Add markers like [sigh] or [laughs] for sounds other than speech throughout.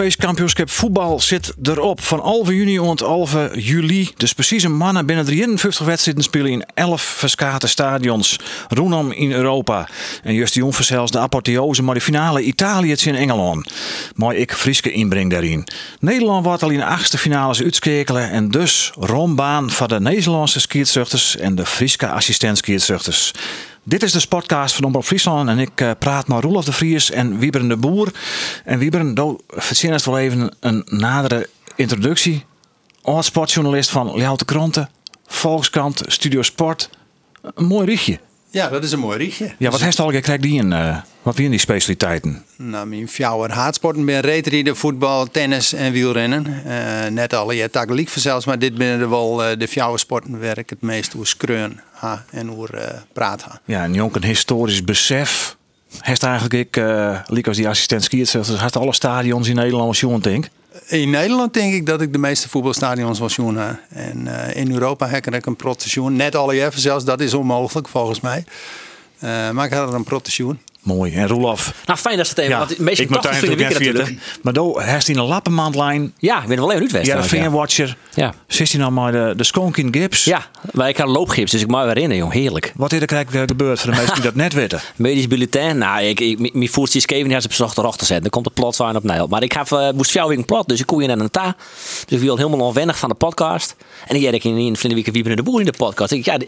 Europees kampioenschap voetbal zit erop. Van 11 juni tot 11 juli. Dus precies een mannen binnen 53 wedstrijden spelen in 11 verskate stadions. Roenam in Europa. En juist die zelfs de apotheose, maar de finale Italië in Engeland. Maar ik Frieske inbreng daarin. Nederland wordt al in de achtste finales uitskekelen. En dus rombaan van de Nederlandse skiertzuchters en de Frieske assistent. Dit is de Sportcast van Omroep Friesland en ik eh, praat met Roelof de Vries en Wieberen de Boer. En Wieberen, do verzin het wel even een nadere introductie. Oud sportjournalist van Leeuwarden Kranten, Volkskrant, Studio Sport. Een mooi richtje. Ja, dat is een mooi richtje. Ja, wat heeft al gekrijgt die in? eh, wat zijn die specialiteiten? Nou, mijn fjouwer haatsporten ben reetrieden, voetbal, tennis en wielrennen. Eh, net alle ja, tagelijk zelfs, maar dit binnen de wel eh, de fjouwer sporten waar ik het meest hoe skreun ha, en hoe uh, praat ha. Ja, een jonk een historisch besef. Heeft eigenlijk ik, uh, liek als die assistent skiert, dus had alle stadions in Nederland als jongen denk. In Nederland denk ik dat ik de meeste voetbalstadions heb. En uh, in Europa heb ik een protection. Net alle even zelfs, dat is onmogelijk volgens mij. Uh, maar ik had er een protection. Mooi. En Roelof? Nou, fijn dat ze het even. Ja, want de meeste ik moet 80 vinden eigenlijk natuurlijk. Maar do heeft hij een lappenmaandlijn. Ja, ik ben wel even uitwest. Ja, de trouwens, Fanwatcher. Ja. Zit hij nou maar de, de Skonkin Gips? Ja, maar ik had een loopgips, dus ik mag in, jong. Heerlijk. Wat is er krijg gebeurd voor de mensen die dat net weten? [laughs] Medisch bulletin. Nou, ik, ik, mijn voertje is even niet op bezocht erachter zetten. Dan komt het plots aan op Nijl. Maar ik heb, uh, moest jou weer plat, dus ik kon je naar een ta. Dus ik viel helemaal onwennig van de podcast. En die had ik in een week Wieben de Boer in de podcast. Ik, ja,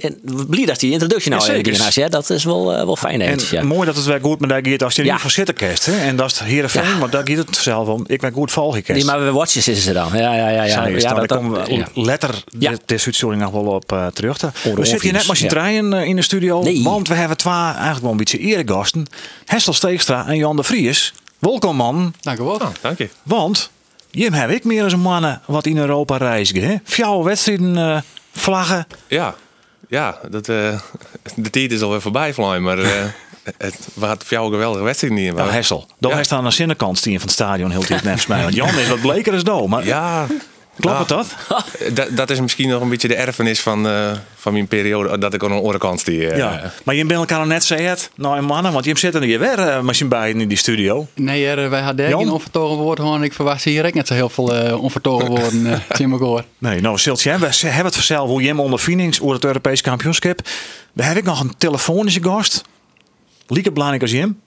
blij dat die introductie nou Ja, ja, Dat is wel, uh, wel fijn. En eventjes, ja. mooi dat het weer goed met daar gaat als je Ja. niet voor zitten kerst. Hè? En dat is het Heerenveen, Ja. maar daar gaat het zelf om. Ik ben goed volgekest. Nee, maar we watches is ze dan. Ja, ja, ja. ja. ja, dat, dat, komen we ja. letter Ja. uitzending nog wel op uh, terug. te- de we zitten hier net maar z'n ja. drieën eh, in de studio. Nee. Want we hebben twee eigenlijk wel een beetje eregasten. Hessel Steekstra en Jan de Vries. Welkom man. Dank u wel. Dank je. Want Jim heb ik meer als een mannen wat in Europa reizen. Hè? Fjouwe wedstrijden, eh, vlaggen. Ja, ja dat, eh, [laughs] de tijd is alweer voorbij, Fly, maar eh, het was voor jou een geweldige wedstrijd niet. Nou, Hessel. Dan Ja. heeft aan de zinnenkant die van het stadion heel tijd net mij. Want Jan is wat bleker als Do. Maar Ja, klopt het nou, dat? [laughs] dat? Dat is misschien nog een beetje de erfenis van, eh, van mijn periode dat ik aan de andere kant zie. eh. Ja. Maar je bent elkaar nog net zei het. Nou, en mannen, want je zit er hier weer uh, z'n beiden in die studio. Nee, er, wij hadden geen onvertogen woorden hoor. Ik verwacht hier ook net zo heel veel eh, onvertogen [laughs] woorden. Uh, Tim hoor. Nee, nou, Siltje, we hebben het vanzelf hoe Jim ondervindings over het Europees kampioenschap. We hebben nog een telefonische gast. Lieke belangrijk als Jim.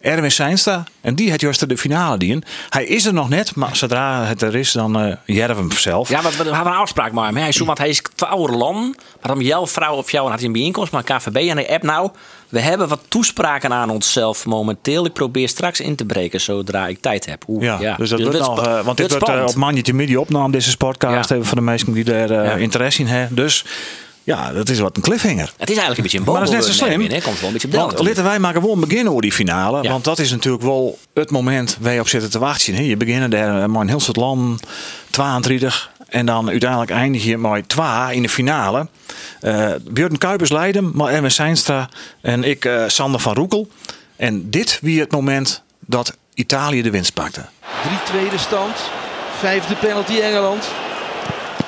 Erwin Seinstra. En die heeft juist de finale die in. Hij is er nog net, maar zodra het er is, dan uh, jerven hem zelf. Ja, want we hebben een afspraak hem. Hij is want hij is twaalf land. Maar dan jouw vrouw of jou had hij een bijeenkomst met KVB en de app nou. We hebben wat toespraken aan onszelf momenteel. Ik probeer straks in te breken zodra ik tijd heb. Oeh, Ja, dus dat wordt wordt nog, uh, want dit wordt uh, spannend. op Manjetje Media opname, deze podcast, Ja. even voor de mensen die er uh, Ja. interesse in hebben. Dus ja, dat is wat een cliffhanger. Het is eigenlijk een beetje een Maar dat is net zo slim. Hè. Komt wel een beetje op Want laten wij maar gewoon beginnen over die finale. Ja. Want dat is natuurlijk wel het moment waar je op zit te wachten. Hè. Je begint daar eh, maar een heel soort land, 32. En dan uiteindelijk eindig je met 2 in de finale. Uh, Björn Kuipers leiden, maar Erwin Seinstra en ik uh, Sander van Roekel. En dit wie het moment dat Italië de winst pakte. 3 tweede stand. Vijfde penalty Engeland.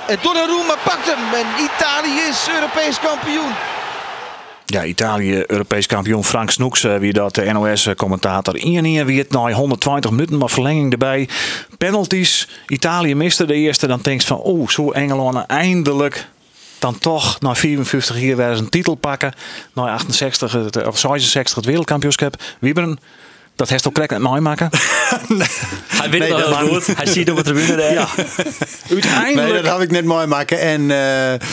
En Donnarumma pakt hem. En Italië is Europees kampioen. Ja, Italië, Europees kampioen Frank Snoeks, uh, wie dat de NOS-commentator. 1-1 wie het na 120 minuten, maar verlenging erbij. Penalties. Italië miste de eerste. Dan denk je van, oh, zo Engeland eindelijk dan toch na 54 jaar weer eens een titel pakken. Na 68 het- of 66 het wereldkampioenschap. Wieberen, dat heeft ook correct met mij maken. [laughs] Hij weet Nee, het goed. Hij ziet op de tribune daar. Ja. [laughs] Uiteindelijk. Nee, dat heb ik net mooi maken. En eh,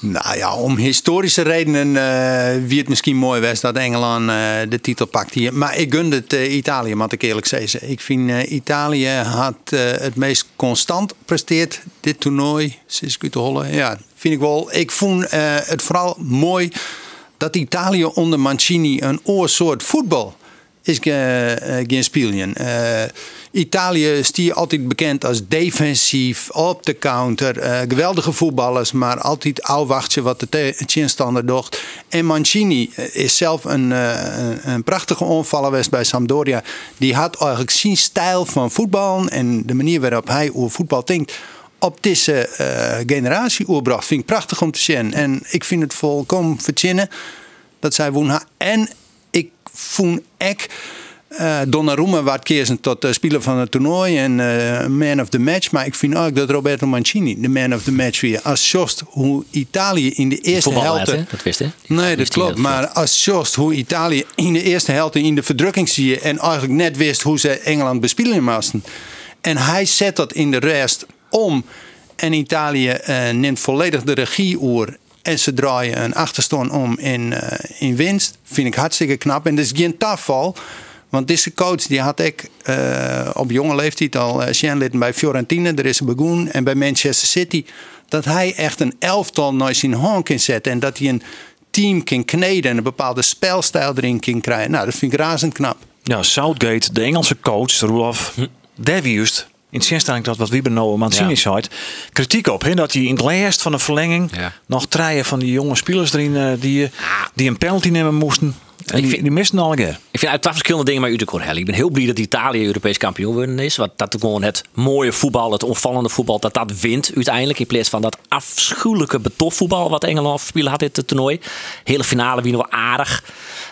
nou ja, om historische redenen eh, wie het misschien mooi was dat Engeland eh, de titel pakt hier. Maar ik gun het Italië, moet ik eerlijk zeggen. Ik vind eh, Italië had eh, het meest constant presteerd dit toernooi. Sinds ik uit de holle. Ja, vind ik wel. Ik vond eh, het vooral mooi dat Italië onder Mancini een oorsoort voetbal is eh, geen spelen. Eh, Italië is die altijd bekend als defensief, op de counter. eh, geweldige voetballers, maar altijd afwachten wat de te- tegenstander doet. En Mancini is zelf een, een, prachtige onvaller geweest bij Sampdoria. Die had eigenlijk zijn stijl van voetbal en de manier waarop hij over voetbal denkt op deze generatie oerbracht. Vind ik prachtig om te zien. En ik vind het volkomen verzinnen dat zij wonen. En ik vond ik eh Donnarumma werd kezen tot uh, speler van het toernooi en eh, man of the match. Maar ik vind ook dat Roberto Mancini de man of the match weer. Als just hoe Italië in de eerste helft... hè? Dat wist je. Nee, dat klopt. Maar als just hoe Italië in de eerste helft in de verdrukking zie je en eigenlijk net wist hoe ze Engeland bespelen moesten. En hij zet dat in de rest om. En Italië eh, neemt volledig de regie oer. En ze draaien een achterstand om in, eh, in winst. Vind ik hartstikke knap. En dat is geen. Want deze coach die had ik eh, op jonge leeftijd al uh, bij Fiorentina. Er is begonnen. En bij Manchester City. Dat hij echt een elftal naar zijn hand kan zetten. En dat hij een team kan kneden. En een bepaalde spelstijl erin kan krijgen. Nou, dat vind ik razend knap. Ja, Southgate, de Engelse coach, Roelof, daar wie juist in zinstelling dat wat Wieber nou Mancini Ja. zei, kritiek op. Hè, dat hij in het laatst van de verlenging Ja. nog treien van die jonge spelers erin eh, die, eh, die een penalty nemen moesten. En die, vind- die misten al een keer. Ik vind uit twaalf verschillende dingen maar de Cornell. Ik ben heel blij dat Italië Europees kampioen is. Want dat gewoon het mooie voetbal, het onvallende voetbal, dat dat wint uiteindelijk. In plaats van dat afschuwelijke betofvoetbal wat Engeland spelen had het toernooi. Hele finale wie nog wel aardig.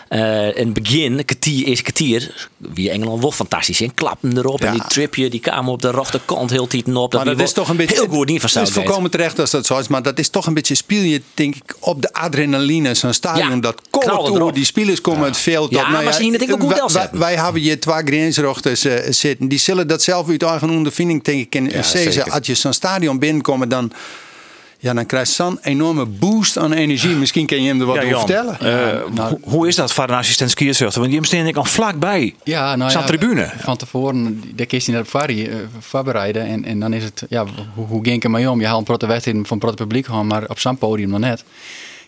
Eh in het begin, kwartier, eerste kwartier, wie Engeland wel fantastisch. En klappen erop. Ja. En die tripje, die kwamen op de rechterkant heel tijd op. Dat, Maar dat is toch een beetje. Heel goed niet van Het is volkomen terecht als dat zo is. Maar dat is toch een beetje speel je, denk ik, op de adrenaline. Zo'n stadion Ja, dat erop. Die spelers komen het veld Ja. Nou maar ze zien het denk ik ook goed wij- hebben hier twee grensrechters eh, zitten. Die zullen dat zelf uit eigen ondervinding, denk ik, in zeker. Als je zo'n stadion binnenkomt, dan. Ja, dan krijg je zo'n enorme boost aan energie. Misschien kan je hem er wat Ja, over vertellen. eh, nou- hoe, is dat voor een assistent skierzuchter? Want die staan ik al vlakbij. Ja, nou ja, tribune. Van tevoren, daar kiest hij naar eh, voorbereiden. En, en dan is het, ja, hoe, hoe ging ik ermee om? Je haalt een protte wedstrijd van protte publiek gewoon, maar op zo'n podium nog net.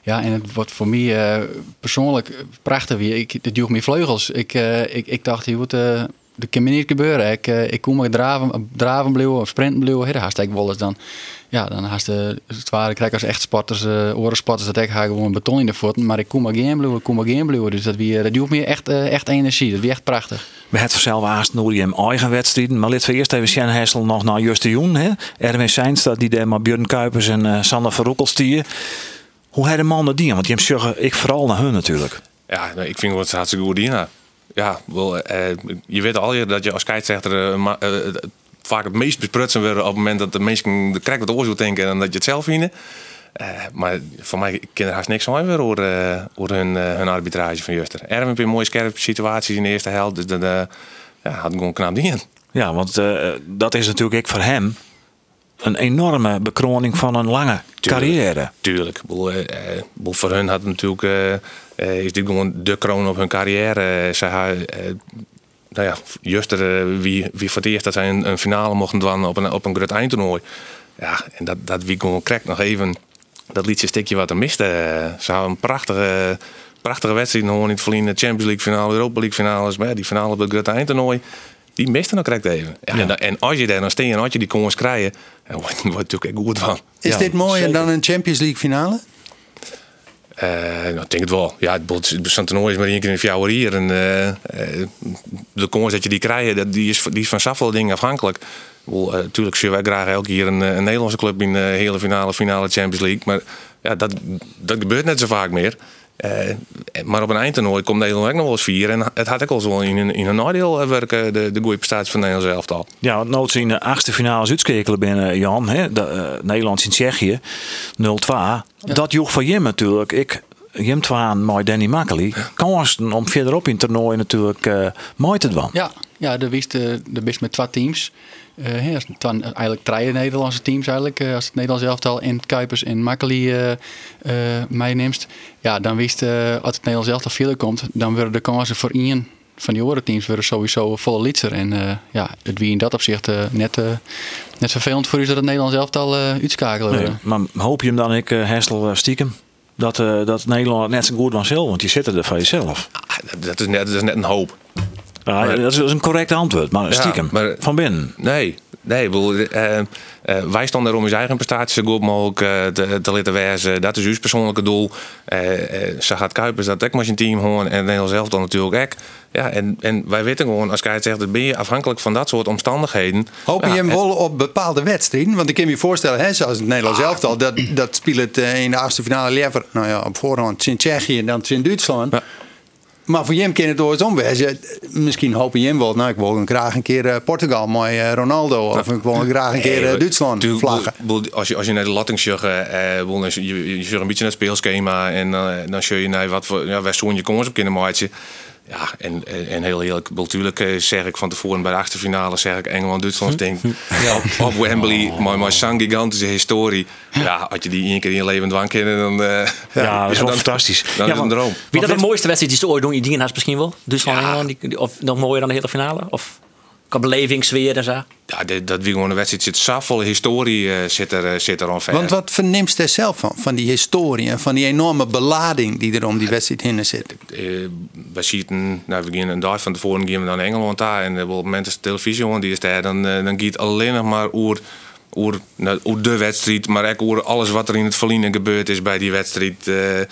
Ja, en het wordt voor mij eh, persoonlijk prachtig weer. Ik, het duwt me vleugels. Ik, eh, ik, ik dacht, je moet, eh dat kan me niet gebeuren. Ik, eh, ik kom maar draven, draven blijven of sprinten blijven. Hey, dat haast ik wel eens dan. Ja, dan haast de het ware krijg als echt sporters, uh, orensporters, dat ik ga gewoon beton in de voeten. Maar ik kom maar geen blijven, ik kom maar geen blijven. Dus dat, weer, dat duwt me echt, eh, echt energie. Dat is echt prachtig. We hebben zelf haast die hem eigen wedstrijden. Maar laten we eerst even Sjen Hessel nog naar Juste Joen. hè. Erwin Seinstra die daar maar Björn Kuipers en eh, Sander Verroekel stieren. Hoe hij de man dat die? Want die hem zeggen, ik vooral naar hun natuurlijk. Ja, nou, ik vind het hartstikke goed hierna. Ja, wel, eh, je weet al je dat je als scheidsrechter eh, ma- eh, vaak het meest besprutsen wordt op het moment dat de mensen de krek wat oorzaak denken en dat je het zelf vindt. Eh, maar voor mij kan er haast niks aan weer over, over hun, hun arbitrage van Juster. Erwin een mooie scherpe situaties in de eerste helft. Dus dat ja, had gewoon knap. Ja, want dat is natuurlijk ook voor hem een enorme bekroning van een lange carrière. Tuurlijk. Ik eh, ik voor hun had het natuurlijk, eh, is dit gewoon de kroon op hun carrière. Eh, Zij, eh, nou ja, Juster, eh, wie, wie voor het eerst dat zij een, een finale mochten doen op een, op een groot eindtoernooi. Ja, en dat, dat wie gewoon krek nog even dat liedje stukje wat er miste. Eh, Ze hadden een prachtige, prachtige wedstrijd nog in het verliezen. Champions League finale, Europa League finales. Maar ja, die finale op het groot eindtoernooi. Die miste nog correct even. Ja, En, en als je daar nog steen en als je die kans krijgen, dan wordt het natuurlijk goed van. is ja, dit mooier zeker. dan een Champions League finale? Nou, ik denk het wel. Ja, het zo'n toernooi is maar één keer in vier hier. En eh, eh, de kans dat je die krijgt, dat- die is, die is van zoveel dingen afhankelijk. Natuurlijk zullen wij graag elke keer een, een Nederlandse club in de hele finale, finale Champions League. Maar ja, dat, dat gebeurt net zo vaak meer. Eh, maar op een eindtoernooi komt Nederland ook nog wel eens vier. En het had ik al zo in een, in een nadeel eh, werken, de, de goede prestatie van Nederland zelf al. Ja, want nooit in de achtste finales uitskekelen binnen Jan. Hè? De, eh, Nederlands in Tsjechië 0-2. Dat joeg van Jim natuurlijk. Ik Jim twaan met Danny Makkely. Kansen om verderop in het toernooi natuurlijk eh mooi te doen. Ja, ja de wist, de, de wist met twee teams. Eh, dan eigenlijk drie Nederlandse teams eigenlijk. eh, als het Nederlands elftal en Kuipers en Makkely eh eh, meeneemt. Ja, dan wist eh, als het Nederlands elftal verder komt, dan worden de kansen voor één van die andere teams worden sowieso volle litser. En eh, ja, het wie in dat opzicht eh, net, eh, net vervelend voor is dat het Nederlands elftal uitschakelen Nee, maar hoop je hem dan ik, uh, eh, stiekem? Dat, eh, dat Nederland net zo goed was zelf, want je zit er voor jezelf. Ah, dat, is net, dat is net een hoop. Nou, dat is een correct antwoord, maar stiekem. maar- van binnen. Nee, nee. ik bedoel, eh, eh, wij stonden er om zijn eigen prestaties zo goed mogelijk eh, te, te laten wijzen. Dat is uw persoonlijke doel. Eh, eh, ze gaat Kuipers dat ook met zijn team gewoon. En Nederland zelf dan natuurlijk ook. Ja, en, en wij weten gewoon, als Kai zegt, dan ben je afhankelijk van dat soort omstandigheden. Hoop je Ja, hem wel op bepaalde wedstrijden? Want ik kan me je voorstellen, hè, zoals het Nederlands elftal, dat, dat speelt het in de achtste finale liever, nou ja, op voorhand in Tsjechië en dan in Duitsland. Ja. Maar voor hem kan het ooit omwezen. Misschien hoop je hem wel, nou ik wil graag een keer eh, Portugal met eh, Ronaldo. Of ik wil graag een keer eh, Nee, Duitsland tuurlijk, vlaggen. Als je, als je naar de latting eh, eh, je, je, een beetje naar het speelschema en eh, dan zul je naar wat voor ja, waar zo'n je kans op kunnen maken. Ja, en, en, heel eerlijk, natuurlijk eh, zeg ik van tevoren bij de achterfinale zeg ik Engeland, Duitsland, denk op, op Wembley, maar maar zo'n gigantische historie. Ja, als je die één keer in je leven dwang kennen, dan eh, Ja, [laughs] dat is wel dan- fantastisch. Dan Ja, is het een maar- droom. Wie dat de mooiste wedstrijd die ze ooit doen? Je dingen haast misschien wel. Duitsland, Ja. Engeland, die, die- of nog mooier dan de hele finale? Of qua belevingsfeer en zo? Ja, dit- dat wie gewoon een wedstrijd zit, vol historie eh, zit er, eh, zit er. Want wat verneemt hij zelf van? Van die historie en van die enorme belading die er om die wedstrijd heen zit. eh, we zien, nou, we gaan een dag van tevoren gaan we naar Engeland daar en op het moment dat de televisie hoor, die is daar, dan, dan gaat het alleen nog maar over, over, nou, over de wedstrijd, maar ook over alles wat er in het verliezen gebeurd is bij die wedstrijd. eh, eh,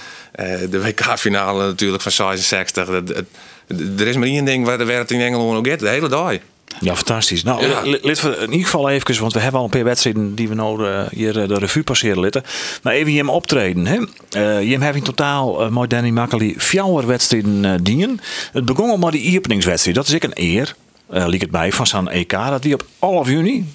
de WK-finale natuurlijk van 66. Dat, het- er is maar één ding waar de wereld in Engeland ook gaat, de hele dag. Ja, fantastisch. Nou, Ja. li- laten we in ieder geval even, want we hebben al een paar wedstrijden die we nou eh, hier eh, de revue passeren laten. Maar even hem optreden. Hè? Eh, hem heeft in totaal met Danny Makkely vier wedstrijden dienen. Het begon al met die openingswedstrijd. Dat is ik een eer, liep het mij, van zo'n EK. Dat die op 11 juni,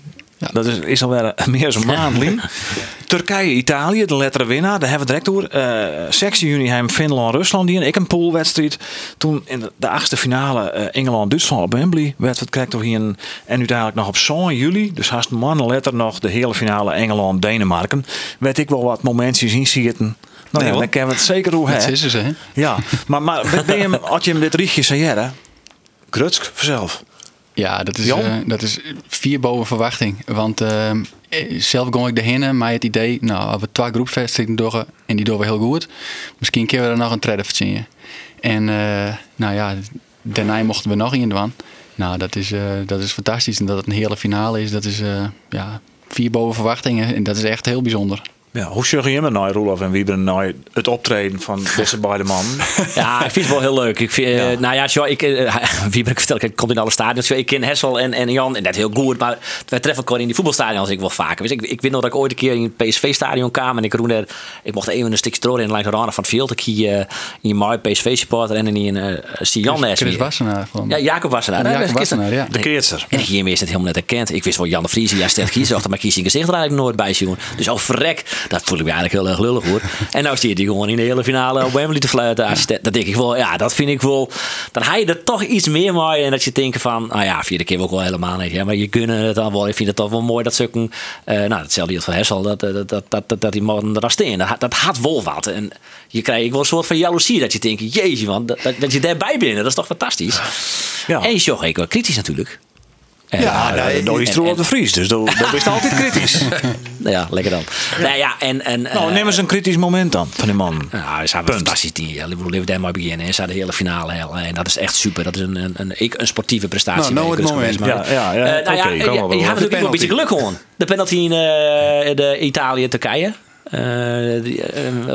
dat is, is alweer eh, [laughs] meer dan een maand lang. [laughs] Turkije, Italië, de lettere winnaar, daar hebben we direct door. Eh 16 juni hebben Finland, Rusland die ik een poolwedstrijd. Toen in de, de achtste finale eh, Engeland, Duitsland op Wembley werd het krijgt toch hier een, en uiteindelijk nog op 7 juli, dus haast maand later nog de hele finale Engeland, Denemarken. Werd ik wel wat momentjes in zitten. Nou ja, hoor. dan kennen we het zeker hoe hè. is ze, hè? Ja, maar, maar ben je hem, had je hem dit richtje zei hè? Krutsk vanzelf. Ja, dat is, eh, dat is vier boven verwachting. Want eh, eh, zelf ging ik erheen met het idee, nou, we twee groepswedstrijden doen en die doen we heel goed, misschien kunnen we er nog een trade verzinnen. En eh, nou ja, daarna mochten we nog in doen. Nou, dat is, eh, dat is fantastisch. En dat het een hele finale is, dat is ja, vier boven verwachtingen. En dat is echt heel bijzonder. Ja, hoe zeg je hem nou, Roelof en Wieben, nou het optreden van [laughs] deze beide mannen? Ja, ik vind het wel heel leuk. Ik vind, eh, Nou ja, zo, ik, eh, [laughs] ben ik verteld, ik kom in alle stadions. Zo, ik ken Hessel en, en Jan en dat heel goed. Maar wij treffen elkaar in die voetbalstadions ik wel vaker. Dus ik, ik weet nog dat ik ooit een keer in het PSV-stadion kwam. En ik roen er, ik mocht even een stukje door in langs de randen van het veld. Ik hier uh, in mooi PSV-supporter en in uh, Jan Chris me. Wassenaar. Van, Ja, Jacob Wassenaar. Ja? Jacob Wassenaar, ja. De keertser. En hier is het helemaal net herkend. Ik wist wel Jan de Vries, ja, kiezen achter, maar kies zijn gezicht er eigenlijk nooit bij zien. Dus oh verrek, dat voel ik me eigenlijk heel erg lullig hoor. En nou zie je die gewoon in de hele finale op Wembley te fluiten. Als je dat- denk ik wel, ja, dat vind ik wel. Dan ga je er toch iets meer mooi en dat je denkt van, nou ja, vierde keer ook wel helemaal niet. Ja, maar je kunnen het dan wel. Ik vind het toch wel mooi dat ze eh nou, hetzelfde geldt van Hessel, dat, dat, dat, dat, dat, dat die man er staan. Dat, dat had wel wat. En je krijgt ik wel een soort van jaloezie dat je denkt, jezus man, dat, dat, je daarbij bent. Dat is toch fantastisch. Ja. En je zag ik wel kritisch natuurlijk. En, Ja, eh, nou, door iets en- toe en- op de Vries, dus dat is altijd kritisch. [laughs] ja, lekker dan. Nou ja, en... en Nou, eh, neem eens een kritisch moment dan van die man. Nou, ze hebben een fantastisch team. Ja, even daar maar beginnen. En ze hadden de hele finale heel. En dat is echt super. Dat is een, een, een, sportieve prestatie. Nou, nou het kunst moment. Ja, ja, ja. Eh, nou ja, je, had natuurlijk wel een beetje geluk gewoon. De penalty in eh, de Italië-Turkije. Eh, eh,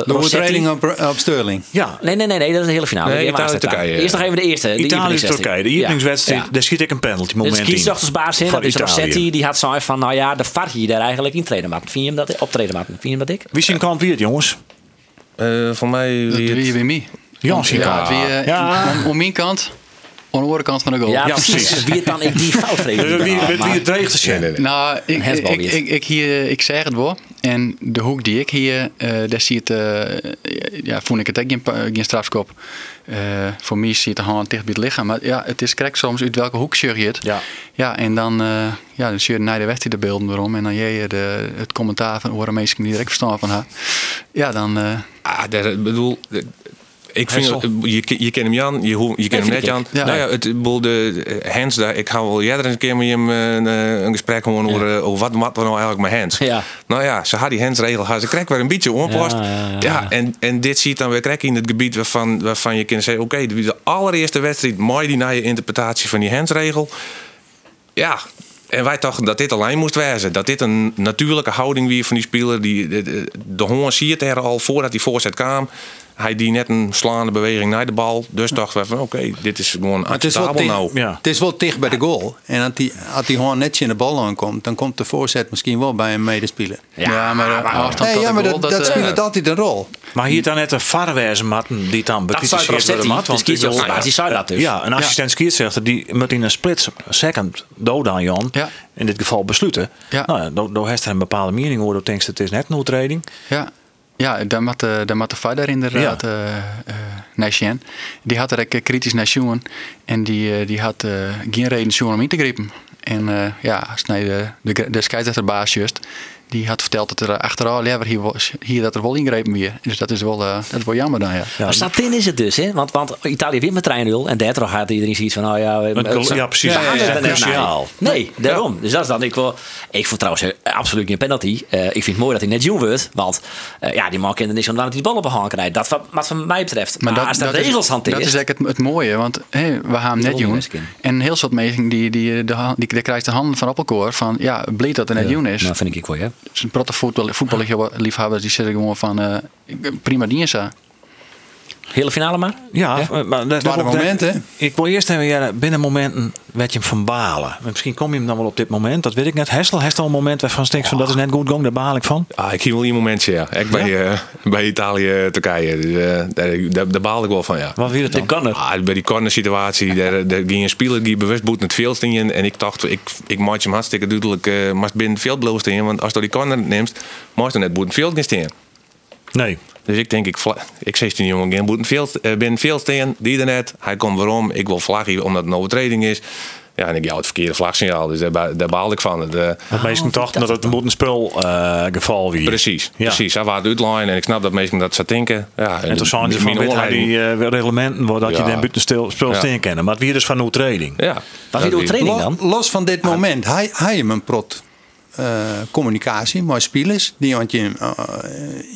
De overtreding op, op Sterling. Ja, Nee, nee, nee, nee, dat is de hele finale. Nee, Italië-Turkije, aanstaan. Eerst nog even de eerste. de Italië-Turkije, de ja. daar schiet ik een penalty moment Dus in. kiesdochtersbaas in, Voor dat is Italië. Rossetti, die had zo van, nou ja, de VAR hier daar eigenlijk intreden maakt. Vind je hem dat, optreden maakt? Vind je hem dat ik? Wie zijn kant wie het, jongens? Eh, voor mij wie het- wie, eh, Ja. om, mijn kant, aan de andere kant van de goal. Ja, Ja, precies. Dus wie het dan ik die fout [laughs] Dus reden. wie, wie, wie het dreigt te zijn. Nou, ik, ik, ik, ik, hier, ik zeg het wel. En de hoek die ik hier, eh daar zie het, eh, ja, vond ik het ook geen, geen strafskop. Eh, voor mij zit de hand dicht bij het lichaam. Maar ja, het is correct soms uit welke hoek je het. Ja. Ja, en dan, ja, dan zeur je naar de wedstrijd de beelden erom. En dan je de, het commentaar van horen mensen die direct verstaan van haar. Ja, dan... Ah, ik bedoel, Ik vind, Hessel. je, je kent hem Jan, je, je kent hem net Jan. Ja. Nou ja, het, de Hens, daar, ik ga wel eerder een keer met hem eh, een, een gesprek gewoon over, eh, over wat, wat we nou eigenlijk met Hens. Ja. Nou ja, ze had die Hens-regel, ze krijgt weer een beetje onpast. Ja, en, en dit ziet dan weer krijgen in het gebied waarvan, waarvan je kunt zeggen, oké, de, de allereerste wedstrijd, mooi die naar je interpretatie van die Hens-regel. Ja, en wij dachten dat dit alleen moest wezen. Dat dit een natuurlijke houding weer van die speler. Die, de, de, de honger zie het er al voordat die voorzet kwam. Hij die net een slaande beweging naar de bal. Dus dachten we van oké, dit is gewoon het is, wel acceptabel dicht, nou. Ja. het is wel dicht bij de goal. En als die, als die gewoon netjes in de bal aankomt, dan komt de voorzet misschien wel bij een medespeler. Ja, maar de Nee, ja, de maar goal, dat, dat, eh, speelt altijd een rol. Maar hier dan net een vaarwijze matten die dan Dat bekritiseerd worden. zetten. mat, Dus want die zei dat dus. Ja, een assistent scheidsrechter die moet in een split second dood aan Jan. Ja. In dit geval besluiten. Ja. Nou ja, dan dan heeft hij een bepaalde mening over. Dat denkt het is net een overtreding. Ja, ja daar moet, de- vader inderdaad Ja. eh eh, naar zien. Die had er eh, kritisch naar zien. En die, eh, die had eh, geen reden zien om in te grijpen. En eh, ja, als de, de, de scheidsrechterbaas juist, die had verteld dat er achteraf lever hier, was- hier dat er wel ingrepen weer. Dus dat is wel, eh, dat is wel jammer dan, ja. Ja, Maar Satin is het dus, hè? Want, want Italië wint met 3-0 en daardoor gaat iedereen zoiets van, oh ja, we- Het goal- ja, precies. Ja, ja, cruciaal. Nee, daarom. Dus dat is dan ik wel. Ik vond trouwens eh, absoluut geen penalty. Eh, ik vind het mooi dat hij net jong wordt, want eh, ja, die man kende niks om dat hij die bal op een hand krijgt. Dat wat, wat van mij betreft. Maar, als de regels is, hanteert, Dat is eigenlijk het, het mooie, want hé, we gaan hem net kennen. En heel soort mensen die, die, die, die krijgt de handen van Appelkoor van, ja, bleed dat er net jong is. Nou, vind ik wel, ja. Zijn protte voetbal, voetballiefhebbers die zitten gewoon van eh, prima dienst. Hele finale maar? Ja, eh, maar dat is Waren momenten. Ik wil eerst even ja, binnen momenten werd je hem van balen. Misschien kom je hem dan wel op dit moment. Dat weet ik net. Hessel, heeft al een moment waarvan stinkt van dat is net goed gong. Daar baal ik van. Ah, ik zie wel een momentje, ja. Ik bij, eh, bij Italië, Turkije. Dus, eh, daar, daar, daar baal ik wel van, ja. Wat weer het dan? kan er. Ah, bij die corner situatie, daar, daar ging een speler die bewust boet het veld in. En ik dacht, ik, ik maak hem hartstikke duidelijk, eh maar binnen het veld in. Want als je die corner neemt, mag je net boet het veld staan. Nee. Dus ik denk, ik, ik 16 jongen, geen het veld, eh, binnen het veld staan. Die er net, hij komt waarom, ik wil vlaggen omdat het een overtreding is. Ja, en ik jou het verkeerde vlagsignaal, dus daar, daar baal ik van. Eh, Want meesten dachten dat het een spul eh, geval wie. Precies, Ja. precies. Hij was uitline en ik snap dat mensen dat zo denken. Ja, En toen zijn ze van hij die eh, reglementen waar dat je dan buiten spul Ja. steen kennen. Maar het weer dus van training. Ja. Wat Dat wie doet wie- training Lo- dan? Los van dit moment, hij, hij hem een prot communicatie met spelers die want je eh,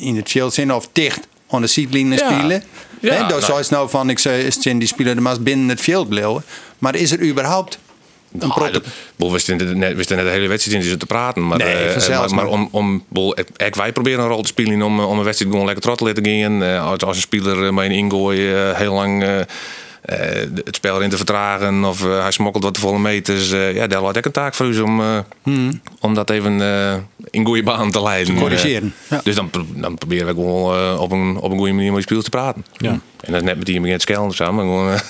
in het veld zijn of dicht aan de seatline Ja. spelen. Ja, dat nou- zou je nou van ik zei, is die speler de maar binnen het veld blijven. Maar is er überhaupt een Ah, prot? we zitten net, we zitten net de hele wedstrijd in zitten te praten. Maar, Nee, eh, maar, maar maar- om, om ik- wij proberen een rol te spelen om, om een wedstrijd gewoon lekker trot te laten gaan. Eh, als, als een speler eh, met een ingooi eh, heel lang eh, eh, het spel erin te vertragen of eh, hij smokkelt wat te volle meters. eh, ja, daar had ik een taak voor u om, eh, om dat even eh, in goede baan te leiden. Te corrigeren. Eh, Ja. Dus dan, dan proberen we gewoon eh, op, een, op een goede manier met die spelers te praten. Ja. En dat is net met die begint te schelden samen. Gewoon, eh,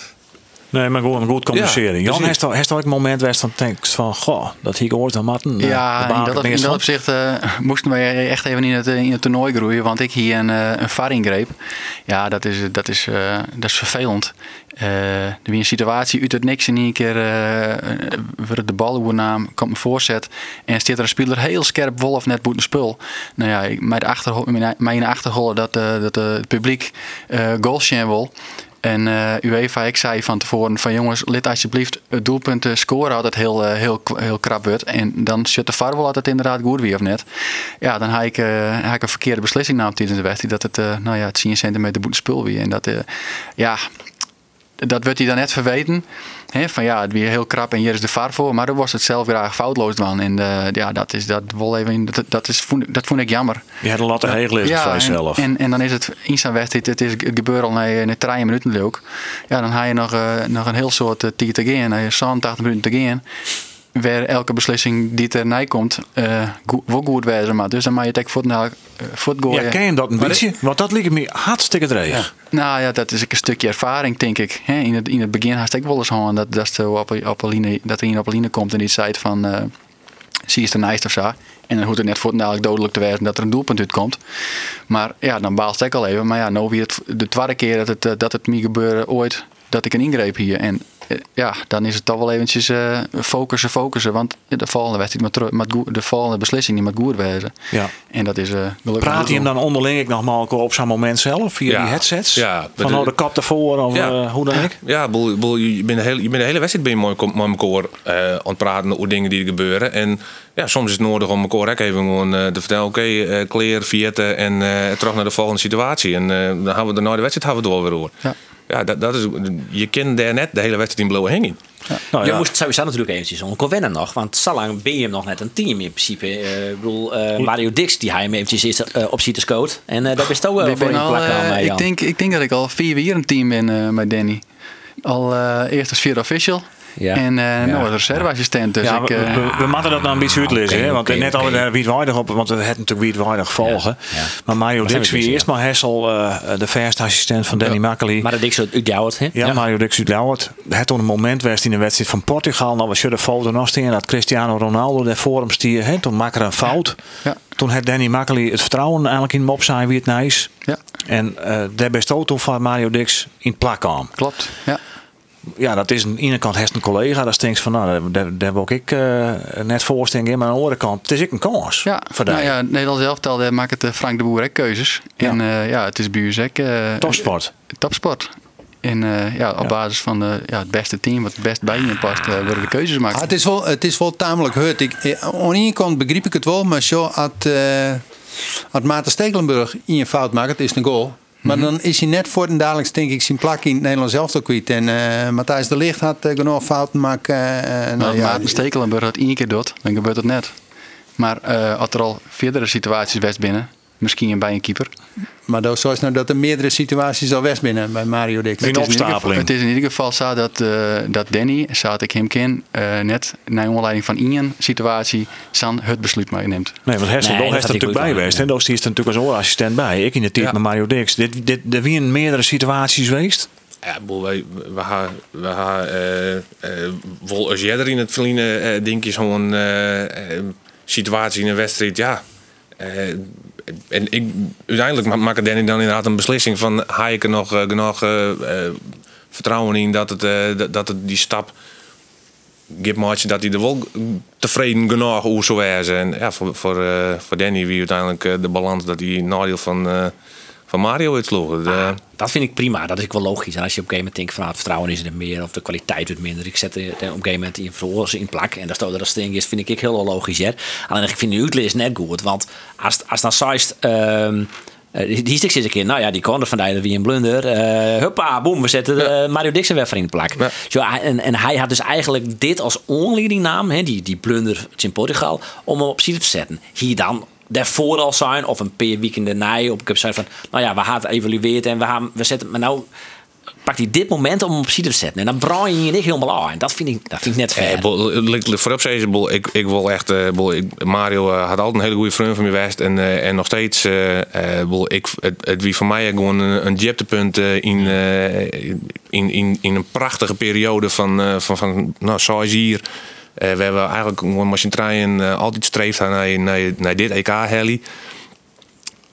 Nee, maar gewoon goed communiceren. Ja, Jan, precies. heeft al, heeft al ook een moment geweest dan denkt van, goh, dat hier gehoord aan matten. eh, Ja, de in dat, in dat opzicht eh, moesten wij echt even in het, eh, in het toernooi groeien. Want ik hier een, een VAR ingreep. Ja, dat is, dat is, eh, dat is vervelend. Eh, er weer een situatie uit het niks in één keer eh, wordt de bal overnaam, komt een voorzet en staat er een speler heel scherp wolf net boeten spul. Nou ja, mijn achterhol, mijn, mijn achterhol dat, eh, dat het publiek eh goals zien wil. En eh UEFA, ik zei van tevoren van jongens, let alsjeblieft het doelpunt eh, scoren altijd heel, eh, heel, heel krap wordt. En dan zit de VAR wel altijd inderdaad goed weer of net. Ja, dan heb ik, ik een verkeerde beslissing nam tijdens de wedstrijd. Dat het, nou ja, het 10 centimeter boete spul weer. En dat, ja, dat werd hij dan net verweten. Van ja, het weer heel krap en hier is de VAR voor. Maar dan was het zelf graag foutloos van. En eh, ja, dat is dat wel even, dat, dat, is, vond, dat vond ik jammer. Je had een latte heel liggen van en, jezelf. en, en dan is het in zijn wedstrijd, het, is, het gebeurt al na, na 3 minuten leuk. Ja, dan heb je nog, eh, nog een heel soort uh, tijd te gaan. Dan heb je 87 minuten te gaan. Waar elke beslissing die er komt, eh go- wel goed wezen. Maar dus dan mag je het naar, eh, voet gooien. Ja, ken je dat een beetje? Want dat lijkt me hartstikke dreig. Nou ja, dat is een stukje ervaring, denk ik. In, het, in het begin had ik wel eens gewoon dat, dat, zo op, op een line, dat er een op een line komt en die zei van... eh zie je het of zo. En dan hoeft het net voor dadelijk dodelijk te wezen dat er een doelpunt uitkomt. Maar ja, dan baalt ik al even. Maar ja, nou weer het, de tweede keer dat het, eh, dat het me gebeurde ooit dat ik een ingreep hier. En ja, dan is het toch wel eventjes eh, focussen, focussen. Want de volgende wedstrijd goed- de volgende beslissing die moet goed wezen. Ja. En dat is eh gelukkig Praat je hem dan onderling ik nog maar op zo'n moment zelf via Ja. die headsets? Ja, Van nou de- kap ervoor of Ja. eh, hoe dan ik? Ja, boel, boel, je bent de hele, je bent de hele wedstrijd ben je mooi met elkaar eh, aan het praten over dingen die er gebeuren. En ja, soms is het nodig om elkaar ook even gewoon eh, te vertellen: oké, eh kleer, vierten en eh, terug naar de volgende situatie. En eh, dan hebben we de na de wedstrijd hebben we het wel weer over. Ja. Ja, dat, dat is, je kent daar net de hele wedstrijd in blauwe hanging. Nou, Je ja. moest sowieso natuurlijk eventjes om wennen nog. Want zo lang ben je hem nog net een team in principe. Eh, ik bedoel, eh, Mario Dix die hij hem eventjes is, eh, op ziet te scoot. En eh daar is toch wel Ik, voor plak aan mij, ik, denk, ik denk dat ik al vier jaar een team ben eh, met Danny. Al eh, eerst als vierde official. Ja. En eh nou als reserveassistent. Dus ja, ik, we, eh, we, we moeten dat nou een beetje uitlezen. oké, hè? Want oké, net oké. al daar wietwaardig op, want we hebben natuurlijk wietwaardig volgen. Ja, ja. Maar Mario zijn Dix wie eerst maar Hessel, eh, de verste assistent van Danny Makkely. Maar dat Dix uit Douwert, hè? Ja, Mario Dix uit Lauwert. Het toen een moment was in de wedstrijd van Portugal. Nou, we zullen de foto nog staan dat Cristiano Ronaldo daar voor hem stier. Hè? Toen maakte er een fout. Ja. Toen had Danny Makkely het vertrouwen eigenlijk in hem opzij wie het nice. ja, En eh daar best ook toen van Mario Dix in plak kwam. klopt. Ja. Ja, dat is aan de ene kant heeft een collega. Dat denkt van, nou, daar, daar, wil ik eh, net voorstellen. Maar aan de andere kant, het is ik een kans Ja, voor nou ja, Nederlands elftal daar maakt het eh, Frank de Boer ook keuzes. Ja. En eh, ja, het is bij u ook, eh, Topsport. topsport. En eh, ja, op Ja. basis van de, ja, het beste team wat het best bij je past, eh, worden de keuzes gemaakt. Ah, het, is wel, het is wel tamelijk hut. Ik, aan de ene kant begrijp ik het wel, maar zo had, eh had Maarten Stekelenburg in je fout maakt, het is een goal. Maar Mhm. dan is hij net voor en dadelijk denk ik zijn plak in het Nederlands elftal kwijt. En eh, Matthijs de Ligt had eh, genoeg fouten maken. eh, Nou, nou, ja, Maarten Stekelenburg dat één keer doet, dan gebeurt het net. Maar als er al verdere situaties best binnen, misschien bij een keeper. Maar dat is nou dat er meerdere situaties al west binnen bij Mario Dix. Het, het is in ieder geval zo dat, uh, dat Danny, zat ik hem ken, uh, net naar onderleiding van Ian situatie, San het besluit maar neemt. Nee, want Hester, nee, heeft er natuurlijk bij geweest. En is er natuurlijk als oorassistent bij. Ik in de tijd met Mario Dix. Dit, dit, er meerdere situaties geweest. Ja, boel, wij, we gaan, we gaan, uh, als jij er in het verliezen, denk je zo'n situatie in een wedstrijd, ja. En ik, uiteindelijk ma- maakt Danny dan inderdaad een beslissing van, ga ik er nog eh, genoeg eh, eh, vertrouwen in dat het, dat, het die stap gibt maatje dat hij er wel tevreden genoeg over zou wezen. En ja, voor, voor, voor Danny wie uiteindelijk de balans dat hij nadeel van, van Mario uitsloeg. De- Dat vind ik prima. Dat is ook wel logisch. En als je op een gegeven moment denkt van nou, het vertrouwen is er meer of de kwaliteit wordt minder. Ik zet er op een gegeven moment in in plak. En staat er dat sting is, vind ik heel logisch. Hè? Alleen ik vind de uitlees net goed. Want als, als dan Seist... ehm eh, die stik zit een keer, nou ja, die corner van Dijden wie een blunder. Eh huppa, boem, we zetten Mario Dixon weer in de plak. Ja. Zo, en, en hij had dus eigenlijk dit als onleidingnaam, hè, die, die blunder in Portugal, om hem op site te zetten. Hier dan daarvoor al zijn, of een paar weken daarna, op ik heb gezegd van, nou ja, we gaan het evalueerd en we, gaan, we zetten, maar nou pakt hij dit moment om op site te zetten. En dan braai je je niet helemaal aan. Dat vind ik, dat vind ik net Ja, fair. lik- lik- voorop zei ze, bol, ik, ik wil echt, eh, bol, ik, Mario eh, had altijd een hele goede vriend van me geweest en, eh, en nog steeds, eh, eh, bol, ik, het, het wie voor mij gewoon een, een dieptepunt eh, in, eh, in, in, in een prachtige periode van, eh, van, van nou, zoals hier. Eh, we hebben eigenlijk gewoon machine trein eh, altijd streeft naar, naar, naar dit EK heli.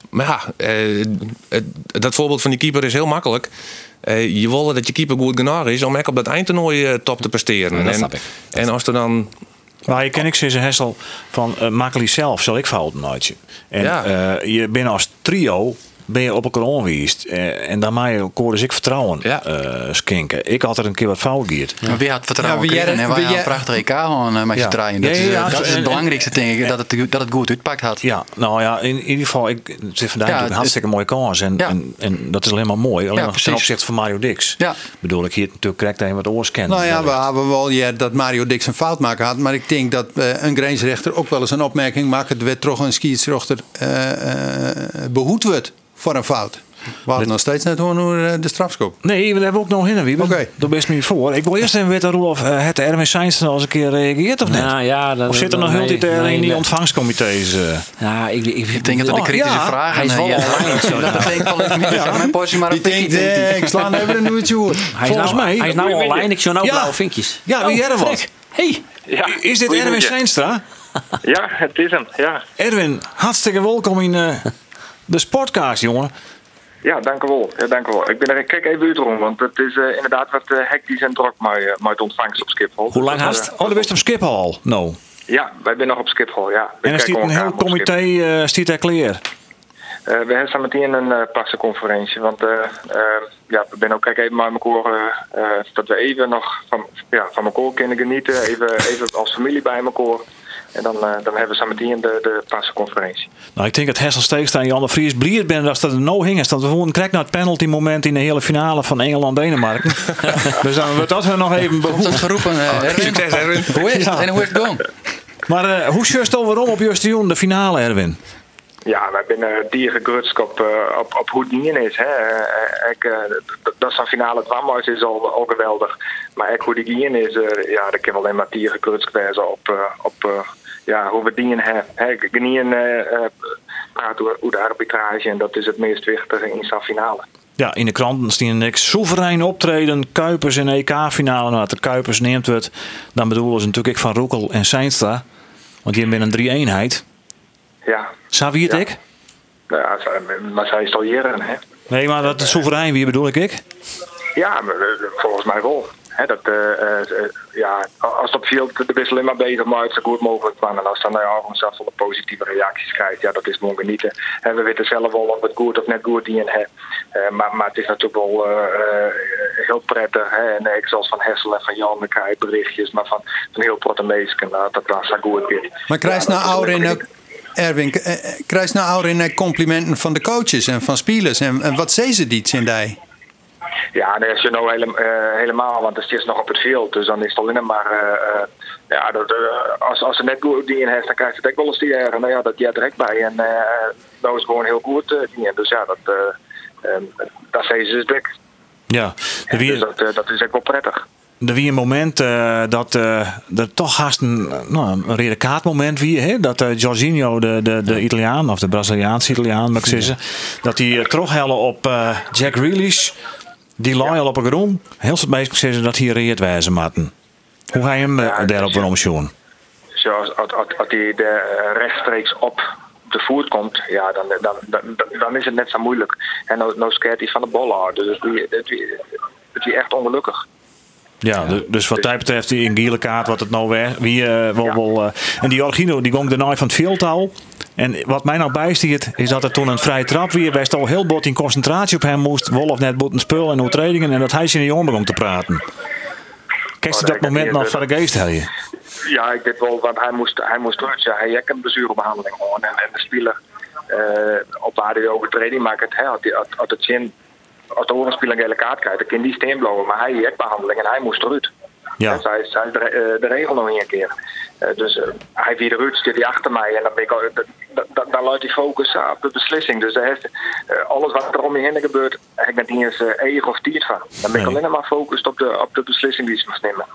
Maar ja, eh, het, dat voorbeeld van die keeper is heel makkelijk. Eh, je wil dat je keeper goed genoeg is om echt op dat eindtoernooi top te presteren. Ja, dat en, snap ik. en als er dan Maar je ken ik ze Hessel van uh, Makkely zelf, zal ik fouten nooit. En Ja. eh, je bent als trio ben je op elkaar ongeweest. Eh, en dan maak je ook dus ik vertrouwen Ja. eh, skinken. Ik had er een keer wat fout gegeerd. Maar wie had vertrouwen Ja, wie gekregen jij- en wij hadden een prachtige EK gewoon eh, met je draaien. Dat, Ja, is, ja, dat is en- het belangrijkste, denk ik, dat het, dat het goed uitpakt had. Ja, nou ja, in, ieder geval, ik, het is vandaag een het- hartstikke mooie kans. En, Ja. en, en dat is alleen maar mooi. Alleen Ja, nog ten precies. opzichte van Mario Dix. Ja. Bedoel ik hier natuurlijk correct een wat oors kennen. Nou ja, we hebben wel ja, dat Mario Dix een fout maken had. Maar ik denk dat een grensrechter ook wel eens een opmerking maakt. Het werd toch een scheidsrechter eh, eh, behoed wordt voor een fout. We hadden nog steeds net hoe eh, de strafschop. Nee, we hebben ook nog in. Wie Oké. Daar best me voor. Ik wil eerst even weten, Roelof, uh, het Erwin Sainz al eens een keer reageert of niet? Nou ja, dan, of zit er nog heel nee, in die nee. ontvangstcomité's? uh? Ja, ik, ik, Ik denk dat de Oh, kritische ja, vragen hij is wel eh, online, zo, Dat betekent wel. Mijn portie maar een Die denkt eh, ik sla even een nieuwtje. [laughs] Hij Volgens nou, mij- Hij is nou online. Ik zie nou Ja. blauwe vinkjes. Ja, wie er wat? Hey. Ja, Is dit Erwin. Seinstra? Ja, het is hem. Ja. Erwin, hartstikke welkom in [laughs] de Sportcast, jongen. Ja, dank u wel. Ja, dank u wel. Ik ben er kijk even uit rond, want het is uh, inderdaad wat uh, hectisch en druk met, uh, met ontvangst op Schiphol. Hoe lang haast? Oh, dan bent op Schiphol. No. Ja, wij zijn nog op Schiphol, ja. En er stiet een heel comité uh, stiet er klaar. Uh, we hebben meteen een uh, passenconferentie. Want uh, ja, we zijn ook kijk even met elkaar dat we even nog van, ja, van elkaar kunnen genieten. Even, even als familie bij elkaar. En dan, dan hebben we meteen de, de passenconferentie. Nou, ik denk dat Hessel Steekstra en Jan de Vries blij ben dat er no hing. Dat we gewoon krijgen naar het penalty moment in de hele finale van Engeland-Denemarken. dus [laughs] dan we dat we nog even behoeven. Dat geroepen, uh, Erwin. Succes, Erwin. Hoe is het ja. en hoe is het gaan? Maar uh, hoe just overom op Justion de finale, Erwin? Ja, wij zijn diergegrutsk op, uh, op, op hoe het dien is. Hè. Ik, uh, dat is een finale het is al, al geweldig. Maar ik, hoe die dien is, ja, dat kan alleen maar diergegrutsk wijzen op, op ja, hoe we dien hebben. Genien praat over de arbitrage en dat is het meest wichtige in zo'n finale. Ja, in de kranten staan niks soeverein optreden. Kuipers in EK-finale. Nou, de Kuipers neemt het. Dan bedoelen ze natuurlijk van Roekel en Seinstra. Want die hebben een drie-eenheid. Ja. Zou ja. ik? Ja, maar zij is al jaren, hè? Nee, maar dat is soeverein, wie bedoel ik? ik? Ja, maar, volgens mij wel. He, dat, uh, uh, ja, als dat viel, de wissel maar bezig maar zo goed mogelijk van. En als dan nou ja, zelf wel positieve reacties krijgt, ja, dat is gewoon genieten. En we weten zelf wel of het goed of net goed in. Uh, maar, maar het is natuurlijk wel heel prettig. Hè? En ik zoals van Hessel en van Jan, dan krijg berichtjes, maar van, van heel meesken, dat dat zo goed weer. Maar krijg je nou ouder ook, Erwin, krijg je nou ouder complimenten van de coaches en van spelers? En, en wat zeggen ze die die? Ja, dat is je nou hele, uh, helemaal, want het is nog op het veld. Dus dan is het alleen maar. Uh, ja, dat, uh, als, als ze net goed die in heeft, dan krijgt ze het ook wel eens die jaren. Nou ja, dat jij direct bij. En dat is gewoon heel goed. die dus ja, dat, dat zeggen ze dik. Ja, de wie... dus dat, dat is echt wel prettig. Er wie een moment uh, dat uh, er toch haast een, nou, een kaartmoment wie, hè? dat uh, Jorginho, de, de, de Italiaan, of de Braziliaanse Italiaan, mag ik zeggen, dat hij terughellen op Jack Grealish, die lag al op een grond. Heel veel mensen zeggen dat hij reëerd wijzen matten. Hoe ga je hem ja, daarop waarom zien? Zoals als, als, als hij de, rechtstreeks op de voet komt, ja, dan, dan, dan, dan is het net zo moeilijk. En nou, nou scared hij van de bal. Dus het is echt ongelukkig. Ja, ja, dus wat dat betreft die in gele kaart wat het nou weer wie uh, wel, ja. wel uh, en die Orgino die ging daarna van het veeltaal en wat mij nou bijstiert is dat er toen een vrije trap weer best al heel bot in concentratie op hem moest Wolf net boeten spul en overtredingen en dat hij zijn jongen begon te praten. Kijk je oh, dat moment nog van de geest je? Ja, ik weet wel, want hij moest, hij moest. Ja, hij heeft een blessurebehandeling gewoon en, en de speler uh, op waar hij overtreding maakt, hij had, had, had het zin als de oorlogsspeler een gele kaart krijgt, dan kan die steen blowen. Maar hij heeft behandeling en hij moest eruit. Ja. Dus hij is, hij is de, de, regel nog een keer. Uh, dus uh, hij weer eruit, zit hij achter mij en dan, ben ik al, dan, hij focus op de beslissing. Dus heeft, uh, alles wat er om je heen gebeurt, heb ik net niet eens eigen of tiert van. Dan ben ik nee. alleen maar gefocust op de, op de beslissing die ze moest nemen.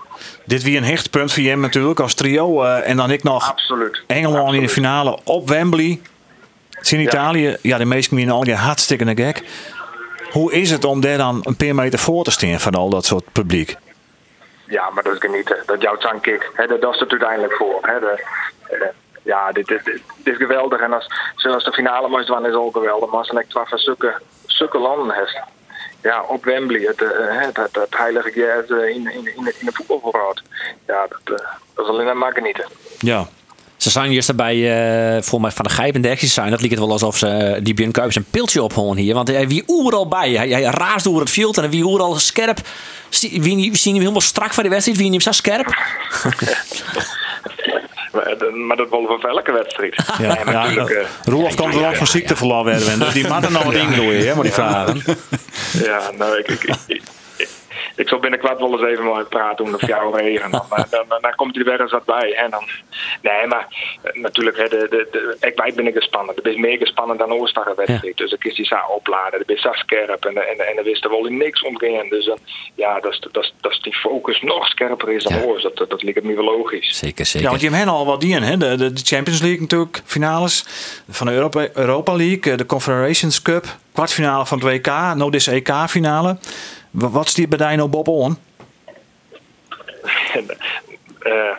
Dit wie een hechtpunt voor je natuurlijk als trio. en dan ik nog Absoluut. Engeland Absoluut. in de finale op Wembley. Het is in Italië, ja, ja de meesten in al die hartstikke gek. Hoe is het om daar dan een paar meter voor te staan van al dat soort publiek? Ja, maar dat is genieten. Dat jouw zangkick. Dat, dat is het uiteindelijk voor. De, de, ja, dit, dit, dit, dit, is geweldig. En als, zoals de finale moest dan is ook geweldig. Maar als echt van zulke, zulke landen heeft. Ja, op Wembley, het, het, het, het heilige jazz in, in, in, in de voetbalvoorraad. Ja, dat, dat is alleen maar genieten. Ja, ze zijn eerst erbij, uh, voor mij van de Gijp en de zijn. Dat liep het wel alsof ze uh, die Björn Kuipers een piltje opholen hier. Want hij wie oeral bij. Hij, hij raast door het veld en wie oeral scherp. Wie, zien hem helemaal strak van de wedstrijd? Wie hem zo scherp? [laughs] maar dat willen we voor elke wedstrijd. Ja, ja, ja uh, Roelof kan wel van ziekteverlof werden. Dus die mannen nou wat [laughs] ingooien, hè, maar die vragen. Ja, nou, ik, ik, ik ik zal binnenkort wel eens even [laughs] maar praten om de jou regen. Dan, dan, dan, dan, komt hij er weer eens wat bij. En dan, nee, maar natuurlijk, hè, de, de, de, ik, wij ben ik gespannen. Het is meer gespannen dan Oostdag wedstrijd. Ja. Dus dan is die zo opladen. Dan is zo scherp. En, en, en dan wist er wel niks omgaan. Dus dan, ja, dat is, dat, is, dat is die focus nog scherper is dan ja. Oors. Dat, dat, dat lijkt me wel logisch. Zeker, zeker. Ja, want je hebt al wat die hè? De, de Champions League natuurlijk, finales van de Europa, Europa League, de Confederations Cup, kwartfinale van het WK, nou deze EK-finale. Wat die bij nou Bob uh, [laughs]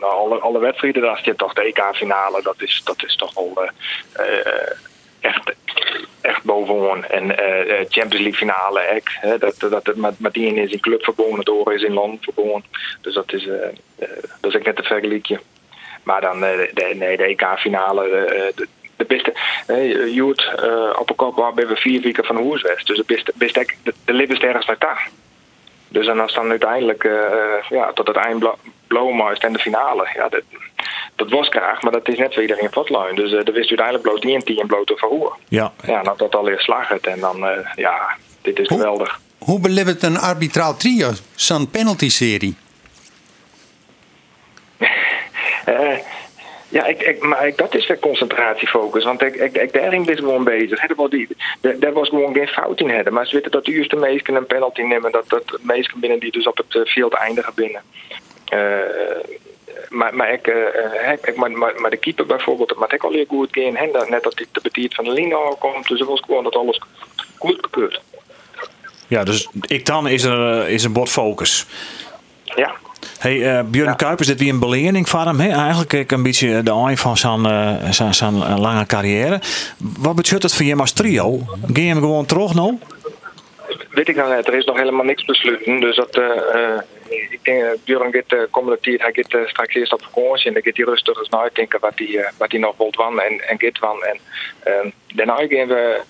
nou, alle, alle wedstrijden, daar zit toch de EK-finale. Dat is, dat is toch wel uh, echt echt bovenaan. En eh, eh, Champions League finale dat, dat het met, met die is in club verbonden, oren is in land verbonden. Dus dat is, eh, eh, dat is ook net een vergelijkje. Maar dan eh, nee, de EK-finale, eh, de, beste. Uh, op een kop waar we vier weken van was. Dus de beste, beste de, de libben ergens naar daar. Dus en als dan uiteindelijk uh, ja, tot het eind blowen en de finale. Ja, dat, dat was graag, maar dat is net voor iedereen vatluin. Dus uh, er wist uiteindelijk bloot niet een team bloot verhoor. Ja. Ja, nou dat alweer slagen. En dan, uh, ja, dit is Hoe- geweldig. Hoe beleeft een arbitraal trio zo'n penalty-serie? [laughs] Ja, ik, ik, maar ik, dat is weer concentratiefocus. Want ik, ik, ik daarin ben gewoon bezig. Er, was die, was gewoon geen fout in hebben. Maar ze weten dat de eerste meesten een penalty nemen. Dat, dat meesten binnen die dus op het eh, veld eindigen binnen. Eh, maar, maar, ik, eh, ik, maar, maar, maar de keeper bijvoorbeeld, dat maakt ik al heel goed dat, net dat hij de betiert van de linie komt. Dus het was gewoon dat alles goed gekeurd. Ja, dus ik dan is er is een bord focus. Ja. Hey, eh Björn Ja. Kuipers, dit wie een belening voor hem. Hè? Eigenlijk ik een beetje de eind van zijn, eh, zijn, zijn eh, lange carrière. Wat betekent het voor je als trio? Ga je hem gewoon terug nou? Weet ik nou net, er is nog helemaal niks besloten. Dus dat, eh, eh, ik denk, uh, Björn gaat de komende tijd, hij gaat eh, straks eerst op vakantie en dan gaat hij rustig eens nadenken wat hij, eh, wat hij nog wilt van en, en gaat van. En uh, daarna gaan we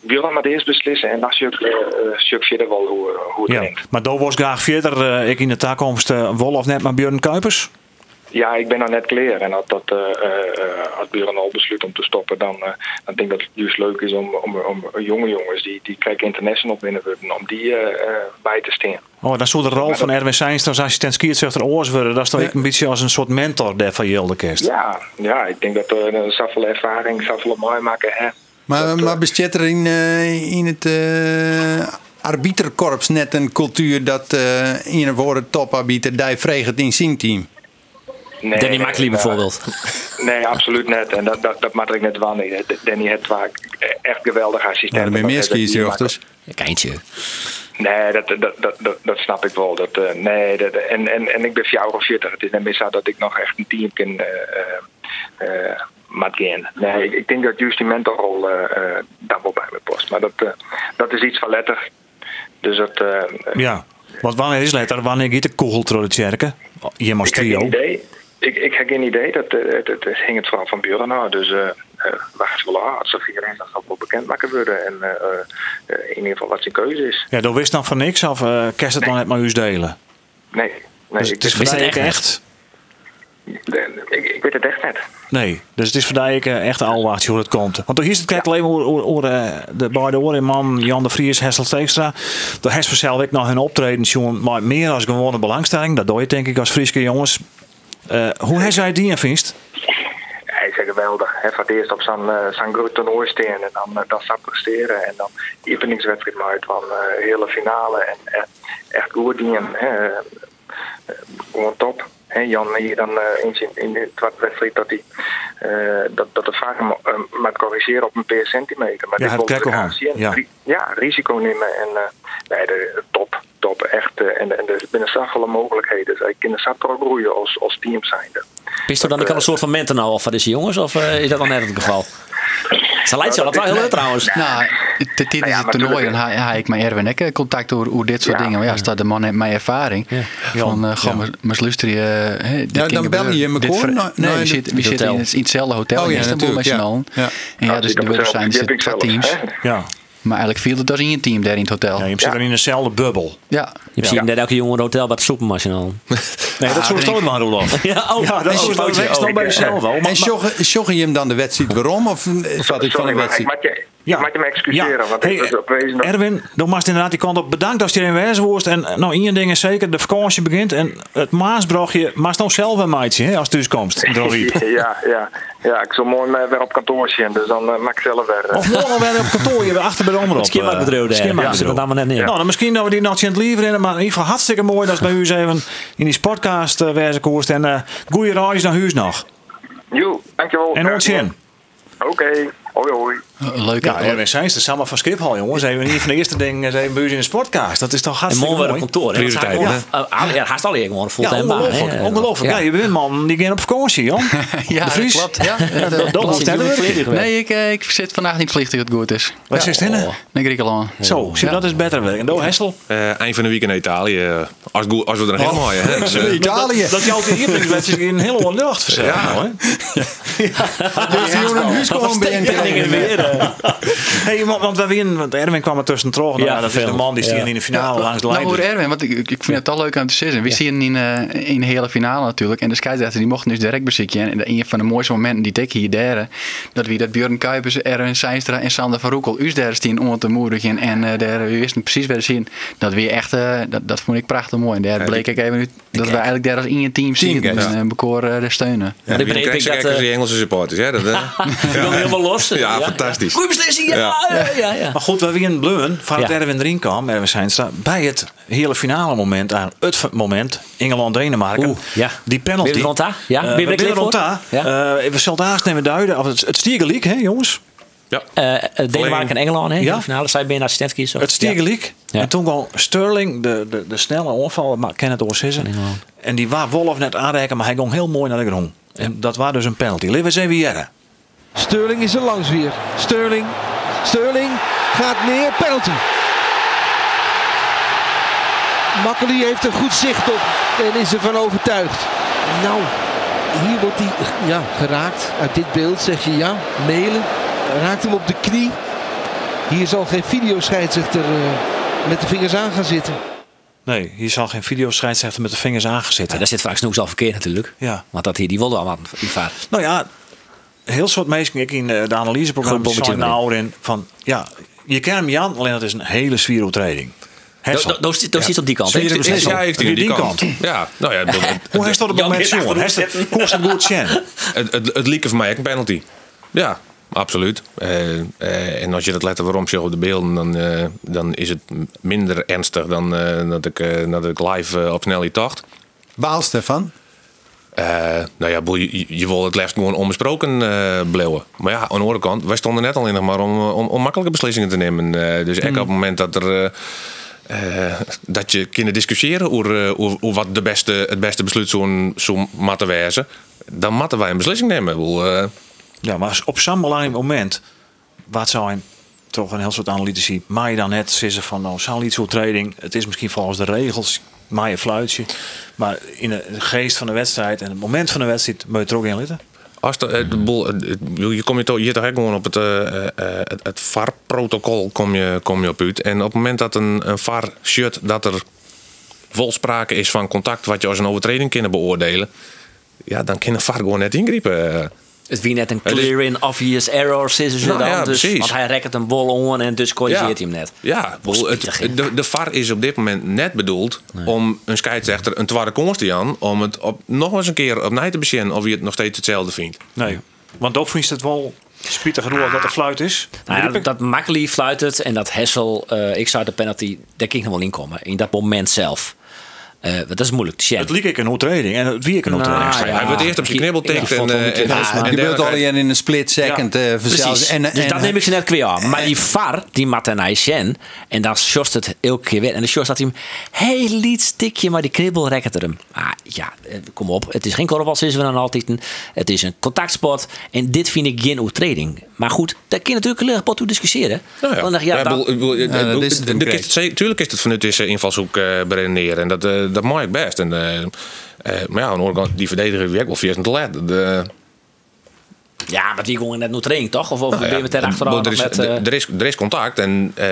Björn maar eerst beslissen en dan zie ik uh, verder wel hoe, hoe het Ja. denkt. Maar daar was graag verder, eh, ik in de toekomst, wol of net maar Björn Kuipers? Ja, ik ben nog net klaar. En als, dat, eh, eh, als Björn al besluit om te stoppen, dan, eh, dan denk ik dat het juist leuk is om, om, om jonge jongens die, die kijken international binnen willen, om die eh, eh, bij te staan. Oh, dan zou de rol van Erwin Seinstra als assistent scheidsrechter oors worden. Dat is toch Ja. een beetje als een soort mentor daar van Jilde Kerst. Ja, ja, ik denk dat er een zoveel ervaring, zoveel mooi maken. Hè. Maar, Dat, maar bestaat er in, in het eh arbiterkorps net een cultuur dat eh in een woorden toparbiter die vreegt in zijn team? Nee, Danny nee, Makkely bijvoorbeeld. [laughs] Nee, absoluut net. En dat, dat, dat maak ik net wel niet. Danny het waar echt geweldig assistent. Ja, dan ben je meer die scheidsrechters. Een eindje. Nee, dat, dat, dat, dat, dat snap ik wel. Dat, eh, nee, dat, en, en, en ik ben 40. Het is net meer zo dat ik nog echt een team kan uh, uh, maat gaan. Nee, ik, ik denk dat juist die mentorrol uh, uh, daar wel bij me past. Maar dat, uh, dat is iets van letter. Dus dat... Uh, Ja, want wanneer is letter? Wanneer gaat de kogel door de kerken? Je als ik heb trio. geen idee. Ik, ik heb geen idee. Dat, uh, het, het, het hing het vooral van Buren nou. Dus uh, wacht wel. Als er iedereen dat wel bekend maken worden. En uh, uh, in ieder geval wat zijn keuze is. Ja, dan wist dan van niks of uh, kerst het Nee. dan net maar eens delen? Nee. nee dus ik, het is wist voor het echt echt ik, ik weet het echt net. Nee, dus het is uh, echt alwacht hoe het komt. Want toen is het kijk alleen maar over, de beide oren man Jan de Vries, Hessel Steekstra. Daar heeft vanzelf ik nog hun optreden jongen, maar meer als gewone belangstelling. Dat doe je denk ik als Frieske jongens. Uh, hoe hij zij die vindt? Hij is geweldig. Hij gaat eerst op zijn, uh, zijn groot toernooi staan en dan, uh, dan zou presteren. En dan die oefeningswedstrijd uit van uh, hele finale. En echt, goed dingen. Gewoon top. He, Jan hier dan eens in, in de tweede wedstrijd dat hij dat, dat vaak uh, moet corrigeren op een paar centimeter. Maar ja, dit het ja, ja. ja, risico nemen en nee, de, top, top, echt. Uh, en, en er binnen zoveel mogelijkheden. Zij kunnen zat groeien als, als team zijnde. Is er dan ook al een soort van mentor nou of van deze jongens? Of uh, is dat dan net het geval? Ze lijkt zo dat wel heel leuk trouwens. Nou, tijdens ja, het toernooi dan ha, ha ik met Erwin Ekke contact over, over dit soort dingen. Maar ja, staat de man heeft mijn ervaring. Van, gewoon, maar. Uh, Ja, dan bel je me gewoon naar- Nee, we de- zitten, in, hetzelfde hotel Oh in ja, Istanbul met z'n natuurlijk. En ja, dus het zijn er zitten teams. Ja, Maar eigenlijk viel het als in je team daar in het hotel. ja Ja, je zit er in dezelfde bubbel. ja. Je ziet net elke jongen hotel bij het soepmachine al. [laughs] Nee, dat denk- toch maar Roelof. [laughs] Ja, oh, Ja, dat is een foutje. foutje. Bij jezelf wel. En maar- joggen joggen je hem dan de wedstrijd waarom? Of vat ik van de wedstrijd? Ja. ik mag je me excuseren. Want Hey, ik was Erwin, dan mag inderdaad die kant op. Bedankt dat je erin wezen was. En nou, één ding is zeker, de vakantie begint. En het maasbrogje, maar nou zelf een maatje hè, als het thuiskomt. [laughs] Ja, ja, ja, ik zal mooi mee weer op kantoor zien, dus dan uh, maak ik zelf weer. uh, Of morgen weer op kantoor, je weer achter bij de omroep. Ja, zit het allemaal net neer. Nou, dan misschien dat we die nog in het liever in. Maar in ieder geval hartstikke mooi dat bij u eens even in die podcast uh, wezen koerst. En uh, goede reis naar huis nog. Joe, dankjewel. En ons in. Oké, hoi hoi. Een leuke. Ja, Erwin Seins, de Samma van Schiphol, jongens. Even een van de eerste dingen, even bij u in de sportcast. Dat is toch En hartstikke morgen mooi. op kantoor. hè? Want hij Prioriteit, gewoon- eh, Ja, haast al gewoon een Ja, fulltime baan. ongelooflijk. hè. ongelooflijk. Ja. je bent een man die gaat op vakantie, Jan. [laughs] ja, de Vries. dat klopt. Ja, eh, [laughs] Dat zit je vliegtuig weg? Nee, ik, eh, ik zit vandaag niet vliegtuig het goed is. Wat is het Oh. Naar Griekenland. Zo, zie je, dat is beter werk. En Do Hessel? Eh, eind van de week in Italië. eh, Als, het goed- als we er een helemaal mooie hè. [laughs] Dus, eh, Italië. Dat jouw lieblingswedstrijd in een hele hoge lucht verzet. Ja. nou, hè? Dus die jongen huis gewoon bij Dingen weer. eh. Hey, want, want we winnen, want Erwin kwam er tussen terug. Nou, Ja, dat is de man die Ja. in de finale langs de Nou, lijn. doet. Erwin, want ik, ik vind het toch leuk aan te zeggen. We zien in, eh, in de hele finale natuurlijk. En de scheidsrechter die mochten dus direct bezieken. En een van de mooiste momenten die ik hier derde. Dat wie dat Björn Kuipers, Erwin Seinstra en Sander van Roekel. Us daar stien om te moedigen. En eh daar, we wisten precies waar ze zien. Dat weer echt, eh, dat, dat vond ik prachtig mooi. En daar bleek ik even dat we eigenlijk daar als team zien. Team, En ja. uh, bekoor eh, de steunen. Ja, begreep krijgt ik ze dat, kijkers eh, die Engelse supporters. Ja, dat, eh, [laughs] Je wil helemaal los. Ja, fantastisch. Goeie beslissing, ja. ja. ja, ja. Maar goed, we winnen Bleun, van het Ja. Erwin erin kwam, Erwin Seinstra, bij het hele finale moment, aan het moment, Engeland-Denemarken. Oeh, ja. Die penalty. Je er rond daar? Ja, Eh, je we klaar rond voor? daar. Ja. Eh, we zullen haast nemen duiden, of het, het stiergeliek, hè jongens? Ja. Eh, eh, Denemarken en Engeland, hè? Ja. De finale, zij ben je assistent kiezen. Het stiergeliek. Ja. En toen kwam Sterling, de, de, de snelle aanval, maar ken het oorzissen. En die waar Wolf net aanreiken, maar hij ging heel mooi naar de grond. En dat was dus een penalty. Laten we eens even jaren. Sterling is er langs weer. Sterling. Sterling gaat neer. Penalty. Makkeli heeft er goed zicht op en is ervan overtuigd. Nou, hier wordt hij ja, geraakt. Uit dit beeld zeg je ja. Melen raakt hem op de knie. Hier zal geen videoscheidsrechter eh met de vingers aan gaan zitten. Nee, hier zal geen videoscheidsrechter met de vingers Ja, aangezitten. daar zit vaak snoeks al verkeerd natuurlijk. Ja. Want dat hier, die wilde allemaal die vaart. Nou ja, heel soort mensen ik in eh, de analyseprogramma Goed bommetje zijn nou in van ja, je kent hem Jan, alleen dat is een hele zwier. Hessel. Dat is iets op die kant. Zwier- Is, is, ja, ik denk die kant. Ja, nou ja, Hoe [laughs] heeft dat op het moment jongen? Heeft Hoe is het goed het, het, het lieken voor mij een penalty. Ja, absoluut. Eh, eh, en als je dat letter waarom zegt op de beelden, dan, eh, dan is het minder ernstig dan dat, ik, dat ik live op snelheid dacht. Baal Stefan. Nou ja, je, je wil het liefst gewoon onbesproken blijven. Maar ja, aan de andere kant, wij stonden net alleen nog maar om, om, om makkelijke beslissingen te nemen. Dus echt op het moment dat er... dat je kunnen discussiëren over, over, over wat de beste, het beste besluit zo'n zo moeten wezen, dan moeten wij een beslissing nemen. Ik bedoel, Ja, maar op zo'n belangrijk moment, wat zou een toch een heel soort analytici, maar je dan net zeggen van nou, zal iets trading, het is misschien volgens de regels, maar je fluitje, maar in de geest van de wedstrijd en het moment van de wedstrijd moet je er ook in litten. Als de, eh, eh, je komt je toch, hier toch gewoon op het, eh, het, het VAR-protocol kom je, kom je op uit. En op het moment dat een, een VAR shirt dat er vol sprake is van contact wat je als een overtreding kunnen beoordelen, ja, dan kan een VAR gewoon net ingrijpen. Het wie net een is- clear in obvious error is Nou dan. ja, dus, precies. want hij rekt een bol on en dus corrigeert hij hem net. Ja, het, de, de VAR is op dit moment net bedoeld om een scheidsrechter een tweede komst te aan, om het op, nog eens een keer opnieuw te bezinnen of je het nog steeds hetzelfde vindt. Nee, want ook vind je het wel spietig genoeg dat er fluit is. Nou ja, dat Makkeli fluit het en dat Hessel, eh, ik zou de penalty, daar kan ik nog wel in komen. In dat moment zelf. Eh, dat is moeilijk te zien. het liep ik een overtreding en het wie ik een Nou, overtreding. ja. Hij wordt eerst op zijn Ja, en, wel en, en, Ja, en gebeurt al in een split second. eh Precies. vanzelfs. En, dus en, dat neem ik ze net kwijt. Maar en- die VAR, die maakt naar Sjen. En dan short het elke keer weer. En dan short dat hij hem heel liet stikje, maar die knibbel rekt er hem. Ah, ja, kom op. Het is geen korfbal, is we dan altijd. Een, het is een contactsport. En dit vind ik geen overtreding. Maar goed, daar kun je natuurlijk een pot toe discussiëren. Nou ja. Dan ja, Ja, dan- Ja, de Tuurlijk is het vanuit deze invalshoek eh beredeneren. En dat, mag ik best. En, eh, eh, maar ja, kant, die verdediger werkt wel vierst te laat. De, ja, maar die gewoon net nog training, toch? Of, of nou ben je met achteraan er, is, met... eh, er, is, er is contact en eh,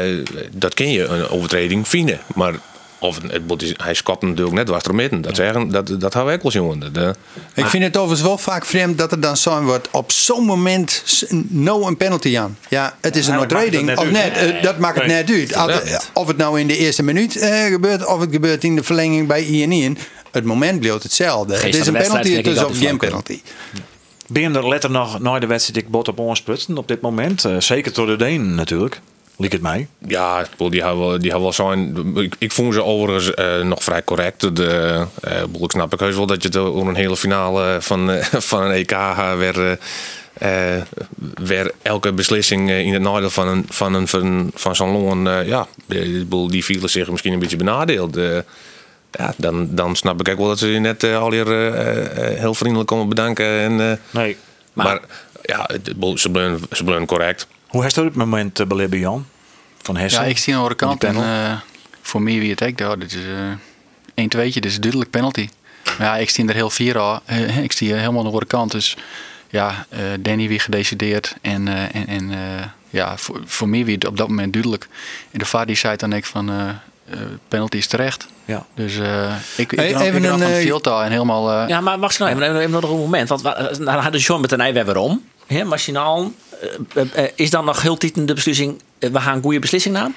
dat kun je een overtreding vinden. Maar of het, is, hij skapt natuurlijk net was er midden. Dat, zeggen, dat, dat hou ik wel jongen. Eh, Ik vind het overigens wel vaak vreemd dat er dan zo wordt op zo'n moment no een penalty aan. Ja, het is een overtreding of net eh, dat maakt het Nee. net uit. Of het nou in de eerste minuut eh, gebeurt of het gebeurt in de verlenging bij INI. Het moment blijft hetzelfde. Geest Het is de een penalty, het is of geen penalty. Ben je er letter nog nooit de wedstrijd ik bot op ons splitsen op dit moment? Eh, zeker door de Denen natuurlijk. Liek het mij. Ja, die hebben wel, die hebben wel zijn. Ik, ik vond ze overigens eh, nog vrij correct. De, eh, ik snap ik heus wel dat je het over een hele finale van, eh, [laughs] van een EK weer, waar elke beslissing in het nadeel van, een, van, een, van, van zo'n loon, eh, ja, die, die- die vielen zich misschien een beetje benadeeld. ja, dan, dan snap ik ook wel dat ze je net al hier heel vriendelijk komen bedanken. En, eh, Nee. maar, Maar- ja, ze blijven correct. Hoe heeft u het moment uh, beleefd bij Jan? Van Hessen? Ja, ik zie aan de andere kant. En, eh, voor mij wie het ook, ja, dit is eh 1 2 dit is een duidelijk penalty. Maar ja, ik zie er heel vier aan. [laughs] Eh, ik zie helemaal aan de andere kant. Dus ja, eh, Danny weer gedecideerd. En, eh, en, en eh, ja, voor, voor mij weer het op dat moment duidelijk. En de VAR die zei dan ik van eh, eh, penalty is terecht. Ja. Dus eh, ik, ik, even ik een, van eh, Veeltaal en helemaal... eh, Ja, maar wacht nou even, even, even nog een moment. Want wa- nou hadden John met de Nijwer weer om. Machinaal. Eh, eh, eh, is dan nog heel de beslissing... we gaan een goede beslissing na?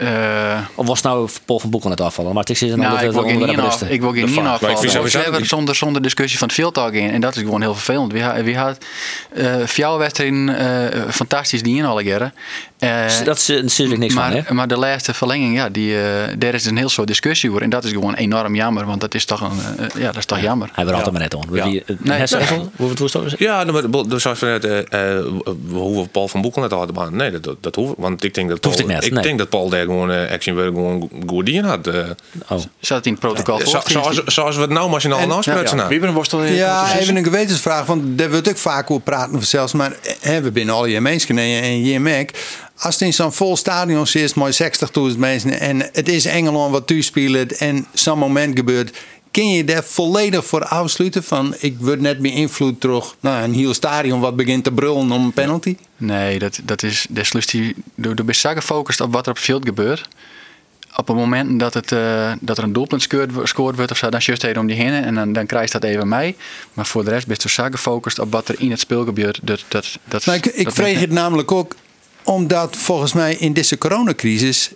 eh, Of was het nou Paul van Boekel net afvallen? Maar het is een Nou, ik wil geen ik wil geen. Maar ik vind afvallen. We hebben zonder, zonder discussie van het veeltal in. En dat is gewoon heel vervelend. We, ha- we had uh, eh, fantastisch die in alle. Eh, Dat is natuurlijk niks maar, van, hè? maar de laatste verlenging, ja, die, eh, daar is een heel soort discussie over. En dat is gewoon enorm jammer, want dat is toch, een, eh, ja, dat is toch jammer. Hij werd altijd maar net on. Ja. Wie- eh, Nee, Hessel? Hoe het? Ja, nou, maar dus zoals we net, we hoeven Paul van Boekel net al te baan. Nee, dat, dat, dat hoeft. Want ik denk dat Paul, ik net, ik nee. denk dat Paul daar gewoon uh, action weer gewoon goed in had. Oh. Zat in het protocol voor? zoals, zoals we het nou machinaal En- afspreken. Ja, toch Ja, even een gewetensvraag, want daar wordt ook vaak over praten zelfs. Maar hè, we binnen al je mensen en, en je merk. Als het in zo'n vol stadion zit, mooi 60.000 mensen. En het is Engeland wat u speelt en zo'n moment gebeurt. Kun je daar volledig voor afsluiten van ik word net meer invloed terug naar een heel stadion wat begint te brullen om een penalty? Nee, dat, dat is, dat is lustig. Door de zo gefocust op wat er op het veld gebeurt. Op het moment dat, het, eh, dat er een doelpunt scoort, scoort wordt of zo, dan just even om die heen en dan, dan krijg je dat even mee. Maar voor de rest ben je zo gefocust op wat er in het spel gebeurt. Dat, dat, dat, Nou, ik ik dat- het namelijk ook omdat volgens mij in deze coronacrisis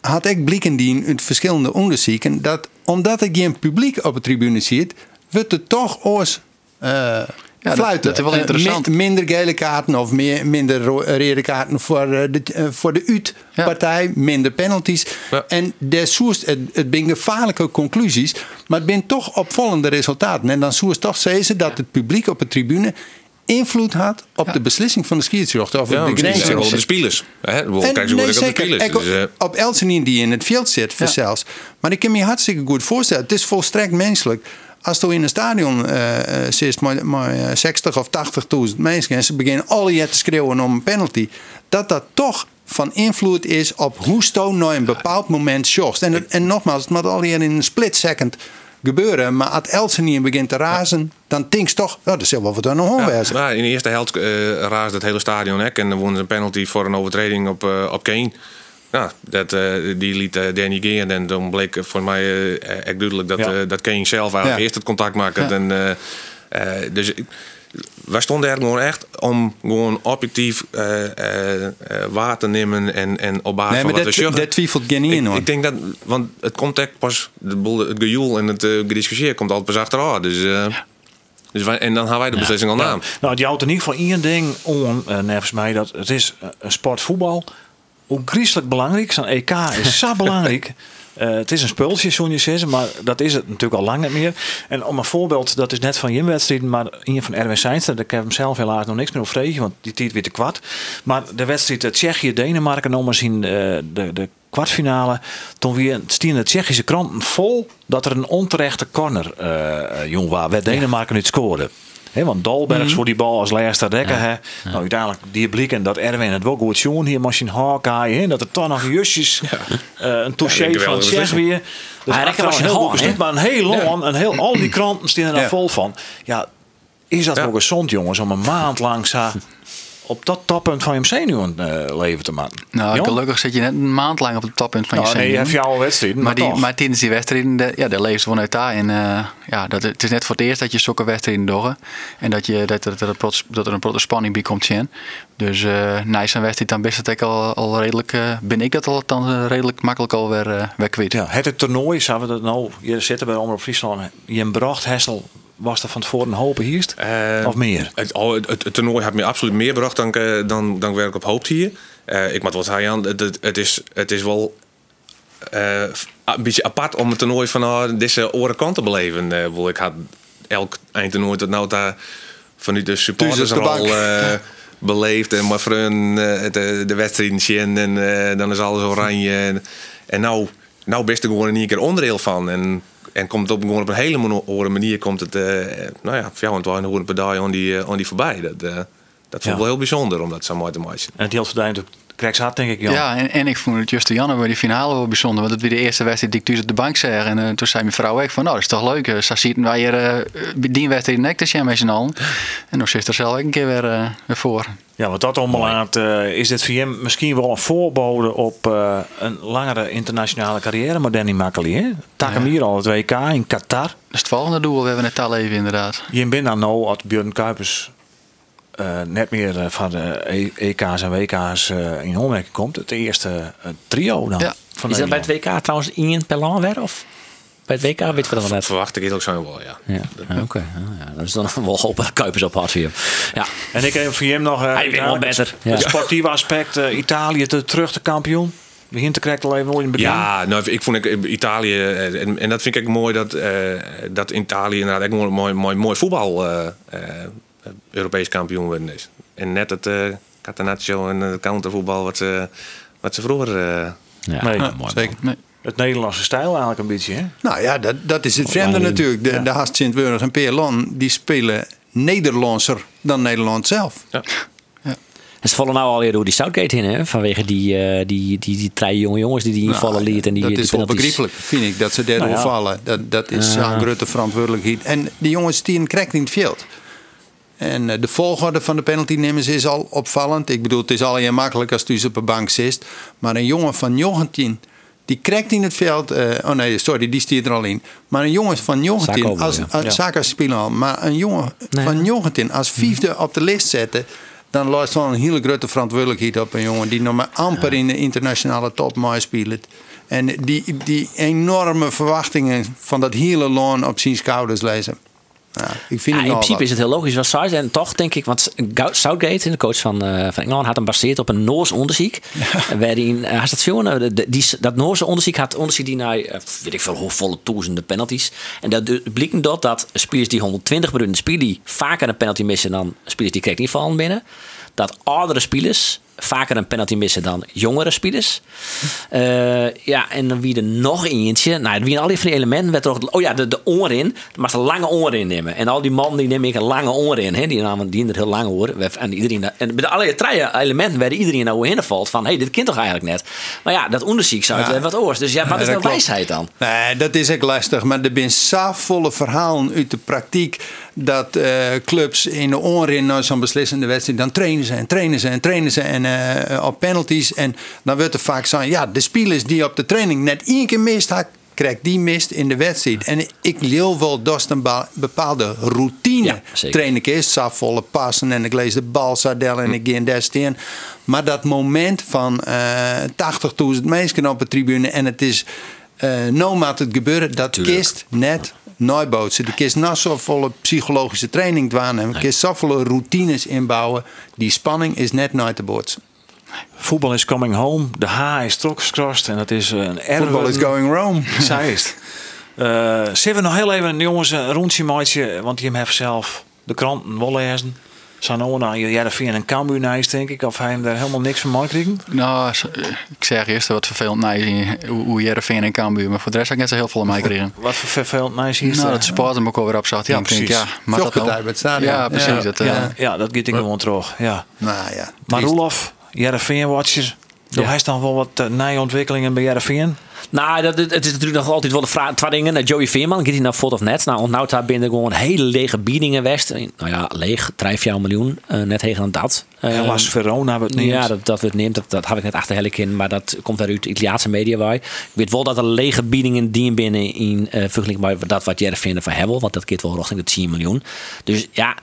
had ik blikken die uit verschillende onderzoeken dat omdat er geen publiek op de tribune zit, wordt het toch oors eh fluiten. dat is wel Eh, interessant. min- minder gele kaarten of meer, minder ro- rode kaarten voor eh, de, voor de UT-partij, minder penalties. Ja. En daar soest, het, het zijn gevaarlijke conclusies, maar het zijn toch opvallende resultaten. En dan soest toch zeggen dat het publiek op de tribune invloed had op de beslissing van de scheidsrechter. Of Ja, de misschien zijn wel grens- de spelers. Zo nee, ook op de zeker. spelers. Ik- Dus, eh, op Elsenien die in het veld zit, voor zelfs. Maar ik kan me hartstikke goed voorstellen. Het is volstrekt menselijk. Als je in een stadion eh eh, zit met, met eh, 60 of 80.000 mensen en ze beginnen alle jaar te schreeuwen om een penalty, dat dat toch van invloed is op hoe Stone nou een bepaald moment short. En, en nogmaals, het moet al hier in een split second gebeuren. Maar als Elsenien begint te razen, dan je toch, oh, dat is wel wat aan de hand Ja, wezen. maar in de eerste helft eh raasde het hele stadion hek. En dan wonnen ze een penalty voor een overtreding op, eh, op Kane. Ja, dat, eh, die liet Danny gaan. En dan bleek voor mij echt duidelijk dat, Ja. dat Kane zelf eigenlijk Ja. eerst het contact maakte. Ja. En, dus ik- wij stonden er gewoon echt om gewoon objectief eh, eh, eh, waar te nemen. En, en op basis Nee, van maar wat dat, we dat twijfelt geen in ik, hoor. ik denk dat, want het komt echt pas, het gejoel en het uh, gediscussieerd komt altijd pas achteraan. Dus, eh, dus wij, en dan gaan wij de beslissing al Ja. naam. Nou, het houdt in ieder geval één ding om, uh, nevens mij, dat het is uh, een sportvoetbal. Hoe griezelig belangrijk. Zo'n EK is zo [laughs] belangrijk. Uh, het is een spultje, zo'n je zeggen, maar dat is het natuurlijk al lang niet meer. En om een voorbeeld, dat is net van je wedstrijd, maar een van Erwin Seinster, daar ik hem zelf helaas nog niks meer over vregen, want die tijd weer te kwart. Maar de wedstrijd Tsjechië-Denemarken, nog eens in uh, de, de kwartfinale, toen weer stien de Tsjechische kranten vol dat er een onterechte corner uh, jong was, waar Denemarken niet scoorde. He, want Dolbergs Mhm. voor die bal als laatste rekken. Ja. Nou, uiteindelijk die blikken dat Erwin het wel goed zien hier machine Hawkeye. hè, Dat er toch nog justjes eh, een touché van Tsjech beslissing. weer. Dus Hij was heel goed maar een heel lang, een heel, al die kranten staan er Ja. vol van. Ja, is dat Ja. ook gezond jongens om een maand lang zo op dat toppunt van je zenuwen eh, leven te maken? Nou, Jan? gelukkig zit je net een maand lang op het toppunt van je Nou, nee, je zenuwen. hebt jouw wedstrijd, maar, Maar, die, maar tijdens die wedstrijden, de, ja, daar leeft vanuit daar. En uh, ja, dat, het is net voor het eerst dat je zulke wedstrijden doet. En dat, je, dat, er, dat, prots- dat er een protte spanning bij komt zien. Dus uh, na zo'n wedstrijd dan best het al, al redelijk, uh, ben ik dat al dan uh, redelijk makkelijk al weer, uh, weer kwijt. Ja, het, het toernooi, zouden we dat nou, hier zitten bij Omroep Friesland, je bracht Hessel, was er van tevoren hopen hierst? Eh, of meer? Het, oh, het, toernooi had me absoluut meer gebracht dan, ik, dan, dan ik op hoopte hier. Uh, ik moet wat hij aan. Het, het, het, is, het is wel uh, een beetje apart om het toernooi van uh, deze oren kant te beleven. Uh, ik had elk eindtoernooi tot nou daar vanuit de supportersrol eh beleefd. En mijn vriend eh, de, de wedstrijd zien en eh, dan is alles oranje. En, en nou, nou best er gewoon in één keer onderdeel van. En, en komt het op, op een hele andere manier komt het, eh, nou ja, voor jou en het een paar dagen aan die, eh, aan die voorbij. Dat, eh, dat vond ik Ja. wel heel bijzonder om dat zo mooi te maken. En het heel verdiend op hard, denk ik, Jan. Ja, en, en ik vond het juist Janne bij die finale wel bijzonder. Want het was de eerste wedstrijd die ik thuis op de bank zeg. En eh, toen zei mijn vrouw ook van, nou, dat is toch leuk. eh, Zo ziet wij hier eh die wedstrijd nek te zien met z'n allen. En dan zit er zelf ook een keer weer, eh, weer voor. Ja, wat dat allemaal laat, is dit voor hem misschien wel een voorbode op eh, een langere internationale carrière met Danny Makkely. hè? Takken hier al het WK in Qatar. Dat is het volgende doel. We hebben het al even inderdaad. Je bent dan nou als Björn Kuipers eh, net meer eh, van de E- EK's en WK's eh, in aanmerking komt. Het eerste trio dan. Ja. Van Is dat bij het. WK trouwens Ian Pellan weer? Of bij het WK weten we dat wel net? Verwacht ik het ook zo wel, ja. Ja, ja, oké. Ja, ja, dat is dan wel hopen Kuipers op hard voor je. Ja, En ik heb voor hem nog eh, Hij weet wel beter. Ja. het sportieve aspect. Italië te, terug de kampioen. Begint te krijgen al even nooit in het begin. Ja, nou, ik vond ik, Italië, en, en dat vind ik mooi dat, eh, dat in Italië inderdaad echt mooi, mooi, mooi, mooi voetbal Europees kampioen worden is. En net het uh, Catenaccio en het countervoetbal wat ze, wat ze vroeger... eh, ja, Nee, ja, mooi. Zeker. Nee. Het Nederlandse stijl eigenlijk een beetje. Hè? Nou ja, dat, dat is het vreemde Alleen, natuurlijk. De, de Haast Sint-Wurg en Peerlon, die spelen Nederlandser dan Nederland zelf. ja. En ze vallen nou alweer door die Southgate heen, hè? Vanwege die, eh, die, die, die, drie jonge jongens die die invallen liet. En die, Nou, dat die is wel begrijpelijk, vind ik, dat ze daardoor Nou ja. vallen. Dat, dat is Ja. een grote verantwoordelijkheid. En die jongens die krijgt in het veld. En eh, de volgorde van de penaltynemers is al opvallend. Ik bedoel, het is al heel makkelijk als je op een bank zit. Maar een jongen van 19, die krijgt in het veld... eh, oh nee, sorry, die stiert er al in. Maar een jongen van 19, Saka ook als, als, Ja. Saka spelen al. Maar een jongen Nee. van 19 als vijfde op de lijst zetten... dan loopt wel een hele grote verantwoordelijkheid op een jongen... die nog maar amper in de internationale top mee speelt. En die, die enorme verwachtingen van dat hele loon op zijn schouders lezen. Ja, ik vind Ja, het in nou principe wat. is het heel logisch wat Sarge en toch denk ik, want Southgate, de coach van, eh, van Engeland, had hem gebaseerd op een Noors onderzoek. [laughs] Waarin uh, had dat eh, de- die, dat Noorse onderzoek had onderzoek die naar eh, weet ik veel hoeveel duizenden penalties. En dat de- bleek dat dat spelers die 120 minuten spelen, die vaker een penalty missen dan spelers die krijgt niet vallen binnen. Dat oudere spelers vaker een penalty missen dan jongere spelers. Eh, ja, en dan wie er nog eentje. Nou, wie al die van die elementen werd er ook. Oh ja, de, de oor in. Maar ze lange oor in nemen. En al die mannen die nemen ik een lange oor in. Hè? Die namen die in het heel lange oor. En iedereen. En met alle drie elementen werden iedereen nou in valt van. Hé, hey, dit kind toch eigenlijk net. Maar ja, dat onderzoek zou het Ja. wat oors. Dus ja, wat is dat nou wijsheid dan? Nee, dat is ook lastig. Maar er zijn volle verhalen uit de praktijk. Dat eh, clubs in de onrin naar zo'n beslissende wedstrijd. dan trainen ze en trainen ze en trainen ze. en eh, op penalties. En dan wordt er vaak zo. ja, de spelers die op de training net één keer mist. had, krijgt die mist in de wedstrijd. En ik leer wel dat is een bepaalde routine. Ja, train ik eerst zo volle passen. en ik lees de balsadel en ik ga in destin. Maar dat moment van eh 80.000 mensen op de tribune. en het is eh no maat het gebeuren, dat Tuurlijk. kist net nooitbootsen. De kist na zoveel psychologische training doen en kist zoveel routines inbouwen. Die spanning is net nooit te bootsen. Voetbal is coming home. De H is crossed. En dat is een erg. Football is going Rome. [laughs] Zij is. Eh, zullen we nog heel even, jongens, een rondje maatje. Want die heeft zelf de kranten wel lezen. Sanona, Jereveen en Cambuur nice, denk ik. Of hij hem daar helemaal niks van meekrijgen. Nou, eh, ik zeg eerst wat vervelend nice in hoe, Jereveen en Cambuur. Maar voor de rest heb ik net zo heel veel aan mij gekregen. [laughs] Wat voor vervelend nice hier is Nou, dat support hem ook alweer op zat. Ja, ik denk, precies. ja, maar dat nou? bij het stadion. Ja, precies. Ja. Dat, eh, ja, ja, dat gaat ik gewoon terug. Ja. Nou ja, Maar. Roelof, Jereveen-watcher. Doe hij dan wel wat uh, nieuwe ontwikkelingen bij Jereveen? Nou, dat, het is natuurlijk nog altijd wel de vraag. Twee dingen. Joey Veerman, gaat hij naar Fort of Net? Nou, ontnouwt daar binnen gewoon hele lege biedingen west. Nou ja, leeg, 3 miljoen. eh, net tegen dan dat. Eh, Helaas Verona wordt niet. Ja, dat, dat we het neemt, dat, dat had ik net achterlijk in, maar dat komt uit Italiaanse media bij. Ik weet wel dat er lege biedingen die binnen in uh, vergelijking bij dat wat vinden van hebben, want dat keert wel richting de 10 miljoen. Dus ja,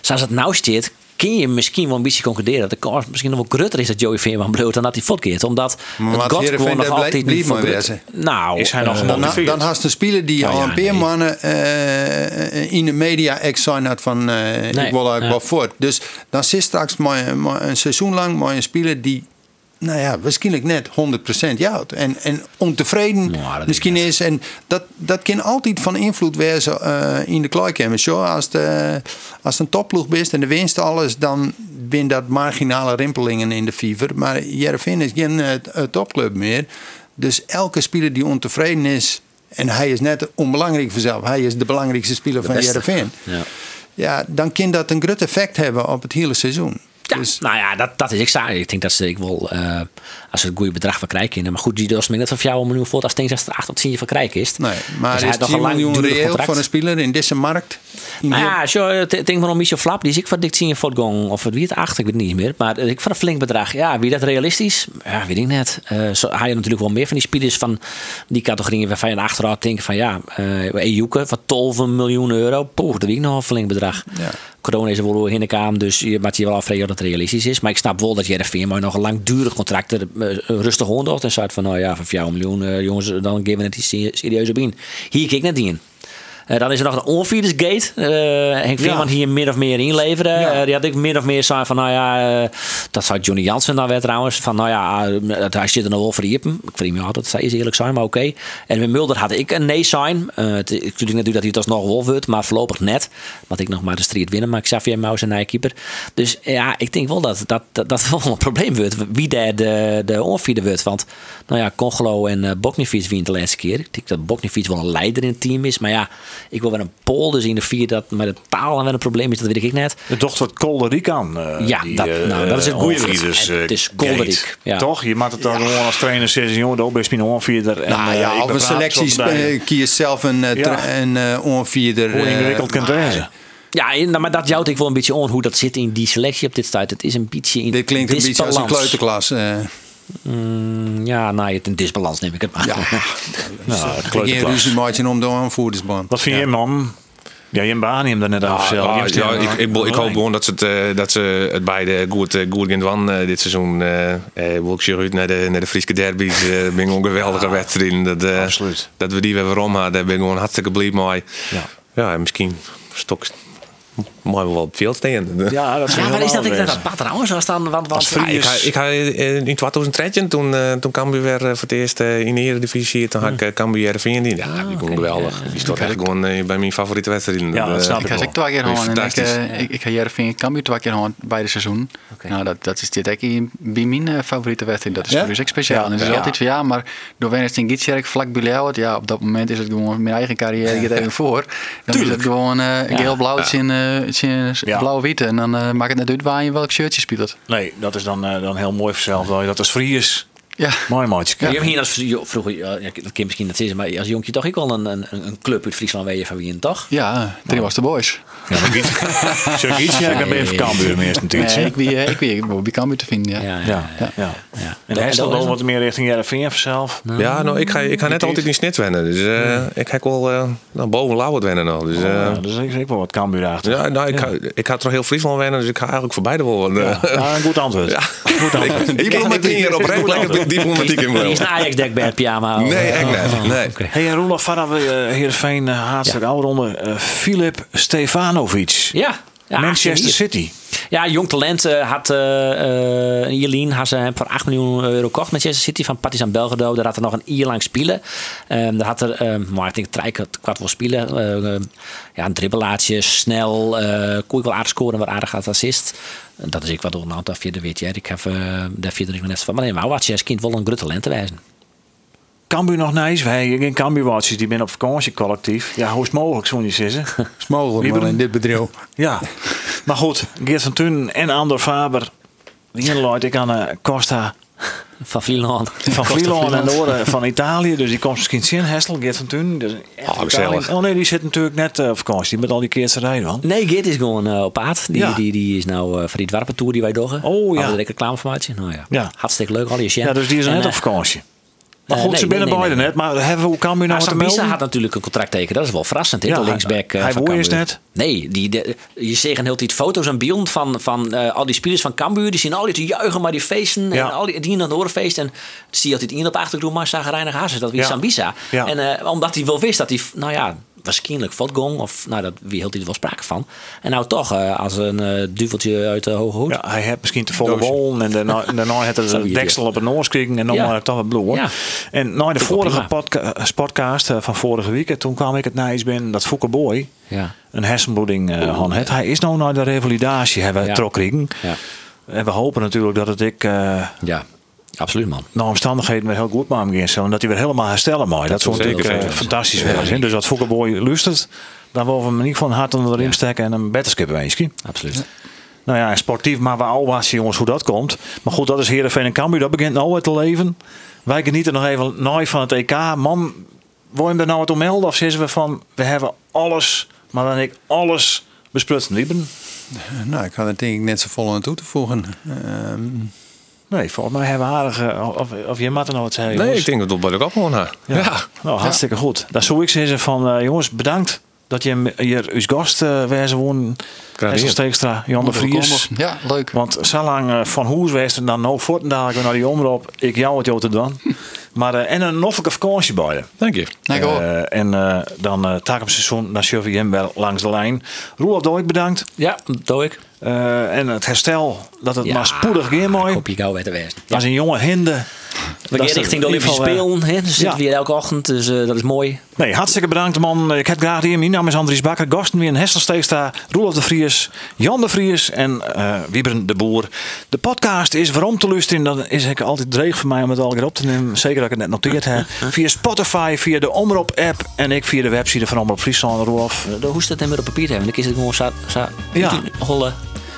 zoals het nou zit, kun je misschien wel een beetje concluderen dat de kans misschien nog wel groter is dat Joey Veerman bloot dan dat hij fotkeert. Omdat Maar het God gewoon nog altijd niet voor. Nou, Is hij nog eh, Dan, dan haast een speler die Nou al een paar mannen eh, in de media ex zijn had van eh, ik wil eigenlijk ja. wel voort. Dus dan zit straks maar, maar een seizoen lang maar een speler die nou ja, waarschijnlijk net 100% jouw. En, en ontevreden Nou, misschien is. En dat, dat kan altijd van invloed wezen eh, in de kleedkamer. Zo, als, de, als een topploeg bent en de winst alles, dan zijn dat marginale rimpelingen in de fever. Maar Jereveen is geen eh, eh, topclub meer. Dus elke speler die ontevreden is, en hij is net onbelangrijk vanzelf, hij is de belangrijkste speler van. Jereveen. Ja. Ja, dan kan dat een groot effect hebben op het hele seizoen. Ja, Dus nou ja, dat, dat is ik saai. Ik denk dat ze ik wel, eh, als ze het goede bedrag van krijgen. Maar goed, die doos net van jou een miljoen voor als het dat er 8 tot 10 van krijgen is. Nee, maar Dus is nog 10 een lang reëel contract. voor een speler in deze markt? Nou ja, zo, ik denk maar om Michel Flap, die is ik van dik 10 voortgang. Of het wie het acht, ik weet het niet meer. Maar ik van een flink bedrag. Ja, wie dat realistisch? Ja, weet ik net. Eh zo, hij je natuurlijk wel meer van die spelers van die categorieën waarvan je achteruit denkt van ja, eh Ejuke van 12 miljoen euro. Poeh, dat weet ik nog een flink bedrag. Ja. Corona is er wel in de kamer, dus je maakt je wel afvragen dat het realistisch is. Maar ik snap wel dat JRV maar nog een langdurig contract er eh, rustig honderd en zei van nou ja, van 4 miljoen eh, jongens, dan geven we het die serieus op in. Hier kijk net in. Eh, dan is er nog een onfiedersgate. Uh, Henk Veerman hier min of meer inleveren. Ja. Eh, die had ik min of meer zei van, nou ja, eh, dat zou Johnny Jansen dan weer trouwens. Van, nou ja, eh, dat hij zit er nog wel voor Jippen. Ik vind hem altijd, zei ze eerlijk zijn, maar oké. En met Mulder had ik een nee sign. Eh, het- ik natuurlijk net dat hij het alsnog wel wordt, maar voorlopig net. Want ik nog maar de strijd winnen, maar Xavier Maus en Nijkeeper. Dus ja, ik denk wel dat dat, dat, dat [laughs] wel een probleem wordt. Wie daar de, de onfieder wordt. Want, nou ja, Congolo en uh, Boknifiets wien de laatste keer. Ik denk dat Boknifiets wel een leider in het team is. Maar ja, ik wil wel een Pool, dus in de vier dat met de taal en wel een probleem is, dat weet ik net. De dochter van Kolderikan. eh Ja, die, dat- eh, nou, dat is het woord. eh, Het is gate. Kolderik, ja. Toch? Je maakt het dan gewoon als trainer zeggen, jongen, dat is mijn onfieder. En, nou ja, of een selectie eh, kies zelf een, eh, een onvierder. Hoe eh, ingewikkeld kan het. Ja, en- nou, maar dat jouwt ik wel een beetje on hoe dat zit in die selectie op dit tijd. Het is een beetje in Dit klinkt een beetje als een kleuterklas. eh. Mm, ja, nou, het een disbalans neem ik het maar. ja, [laughs] Nou, [laughs] de geen ruzie maken om de aanvoerdersband. Wat vind je, man? Ja, je baan hem er net over zelf. Ja, Je ja, ik, ik, ik hoop gewoon dat ze het, eh, dat ze het beide goed, eh, goed gaan doen eh, dit seizoen. eh eh, wil ik zeggen, uit naar de, naar de Friese derbies. eh [laughs] ben een geweldige wedstrijd. Dat, eh, Absoluut. dat we die weer waarom hadden, daar ben ik gewoon hartstikke blij mee. Ja. Ja, en misschien stok mooi wel veld staan. Ja, dat Ja, maar is dat ik dat wat trouwens was dan? Want, want Ja, ik, ha- ik eh, in 2013, toen, eh toen Cambuur weer eh, voor het eerst eh, in de Eredivisie, toen had ik uh, Cambuur RVN in. Ja, die vond ik geweldig. Die stond echt gewoon bij mijn favoriete wedstrijden. Ja, dat snap Ik ik ga wel. ik twee keer gewoon en ik, ik, ik ga Jervin Cambuur twee keer gewoon beide seizoen. Nou, dat, dat is dit in- bij mijn favoriete wedstrijd. Dat is Ja? voor ons ook speciaal. Ja, en het is ja. altijd van ja, maar door Wennis in Gietjerk vlak bij jou, ja, op dat moment is het gewoon mijn eigen carrière gaat [laughs] even voor. Dan is het gewoon eh geel-blauw, het zijn, eh, het zijn Ja. blauw-wit. En dan eh, maakt het net uit waar je welk shirtje speelt. Nee, dat is dan, eh, dan heel mooi voor zelf. Dat je dat als Ja. mooi maatje. Je hebt hier als vroeger, ja, dat je misschien dat zeggen, maar als jonkje toch ik wel een, een, een club uit Friesland weet je van wie een toch? Ja, drie was de boys. Ja, maar iets. Zeg iets, ja, dan ben je van Cambuur meest natuurlijk. Nee, ik wie, eh, ik wie, ik bij Cambuur te vinden, ja. Ja, Ja, ja. ja. ja. En hij is dat dan is wel wat meer richting Jereveen zelf. Ja, nou, ik ga, ik ga net altijd in snit wennen. Dus eh, ik ga wel eh nou, boven Lauwert wennen nog. Dus, eh, Ja, dus ik ik wel wat Cambuur achter. ja, nou, ik, Ga, ik ga toch heel Friesland wennen, dus ik ga eigenlijk voor beide wel. Ja, [laughs] een goed antwoord. Ja. Goed antwoord. Ik ben met hier oprecht [laughs] lekker diplomatiek in Die is een Ajax-dekbed pyjama. Nee, echt niet. Nee. oké. Hey, en Roelof, vanaf uh, Heerenveen uh, hartstikke oude ronde. uh, Filip Stefanovic. Ja. ja Manchester. City. Ja, jong talent uh, had uh, Jelien had ze hem voor 8 miljoen euro kocht Manchester City van Partizan Belgrado. Daar had er nog een jaar lang spelen. Um, daar had er, um, maar ik denk drie kwart wel spelen. Uh, ja, een dribbelaatje, snel, uh, wel aardig scoren, wat aardig had assist. Dat is ik wat door een aantal vierde weet. Ik heb daar vierde net van. Maar nee, maar wat je als kind wel een groot talent te wijzen. Cambuur nog nice. Wij geen Cambuur-watchers die ben op vakantie collectief. Ja, hoe is het mogelijk, zo'n niet zeggen? is mogelijk wel in dit bedrijf. [laughs] Ja, maar goed. Geert van Tun en Andor Faber. Die inluid ik aan uh, Costa. Van Vlieland. Van Vlieland en de oren van [laughs] Italië. Dus die komt misschien zin, Hessel, Geert van Tun. Dus oh, gezellig. Oh nee, die zit natuurlijk net uh, op vakantie. Met al die keertse rijden, man. Nee, Geert is gewoon uh, op aard. Die, ja. die, die is nou uh, voor die dwarpentour die wij doggen. Oh ja. Alle reclameinformatie. Nou ja. ja. Hartstikke leuk. Al die Ja, dus die is en, net op vakantie. Maar goed, uh, nee, ze binnen nee, nee, net. Maar hebben we kan nu nou had natuurlijk een contract tekenen. Dat is wel verrassend. Ja, de linksback. Hij, hij is net. Nee, die, de, je zegt heel tijd foto's en beelden van, van uh, al die spelers van Cambuur. Die zien al die te juichen, maar die feesten. Ja. En al die, die naar de feest. En zie je altijd iemand op achtergrond, maar zagen Reinig Hazes. Dat wie ja. Sambisa. En uh, omdat hij wel wist dat hij, nou ja, waarschijnlijk vatgong. Of nou, dat wie hield hij er wel sprake van. En nou toch, eh, als een eh, duveltje uit de hoge hoed. Ja, hij heeft misschien te volle wol en daarna, [laughs] en daarna had hij de deksel op het noors gekregen en dan Ja. maar toch wat bloed. Ja. En na de vorige podca- eh, podcast eh, van vorige week, toen kwam ik het nijs ben dat Fouke Boy Ja. een hersenbloeding eh had. het. Hij is nou naar de revalidatie hebben Ja. trok kregen. Ja. En we hopen natuurlijk dat het ik eh ja, absoluut man. naar omstandigheden weer heel goed hem ging zo. En dat hij weer helemaal herstellen mag. Dat, zeker natuurlijk eh, zijn. fantastisch zijn. Dus dat Fouke Boy luistert, dan willen we hem niet van harte onder de riem steken en een betterskip wensen. Absoluut. Nou ja, sportief, maar we al was jongens hoe dat komt. Maar goed, dat is Heerenveen en Cambuur. Dat begint nou weer te leven. Wij genieten nog even nooit van het EK. Man, wil je er nou wat om melden? Of zeggen we van, we hebben alles, maar dan ik alles besprutsen. Lieben? Nou, ik had het denk ik net zo vol aan toe te voegen. Ehm, Nee, volgens mij hebben we aardig... eh, Of, of je mag er nou wat zeggen, Nee, ik denk dat dat wel ook gewoon ha. Ja. Nou, hartstikke goed. Daar zou ik zeggen van, eh, jongens, bedankt dat je hier als gast eh wezen woon. Hessel. Steekstra, Jan de Vries. Ja, leuk. Want zo lang eh, van Hoes wees er dan nou voort dadelijk naar die omroep. Ik jou het jou te doen. [laughs] Maar eh, en een noffelijke vakantie bij je. Dank je. Eh, en eh, dan uh, taak op seizoen naar Chevy hem wel langs de lijn. Roelof Dooik bedankt. Ja, dat Eh, en het herstel, dat het Ja, maar spoedig weer mooi. je gauw is een jonge hinde. We gaan richting de Olympische Spelen. hè. Dus zitten we hier elke ochtend, dus eh, dat is mooi. Nee, hartstikke bedankt man. Ik heb graag hier. Mijn naam is Andries Bakker. Gasten weer in Hessel Steesta, Roelof de Vries, Jan de Vries en eh Wieberen de Boer. De podcast is waarom te luisteren. Dat is ik altijd dreig voor mij om het al keer op te nemen. Zeker dat ik het net noteerd heb. [laughs] Via Spotify, via de Omroep app en ik via de website van Omroep Friesland. Roelof. De hoe staat het met op papier te hebben? Dan is het gewoon zo, zo Ja. hollen.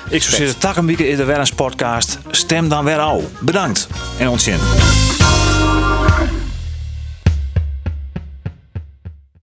Ik zou zeggen, tak een week is er weer een podcast. Stem dan weer al. Bedankt en ontzien.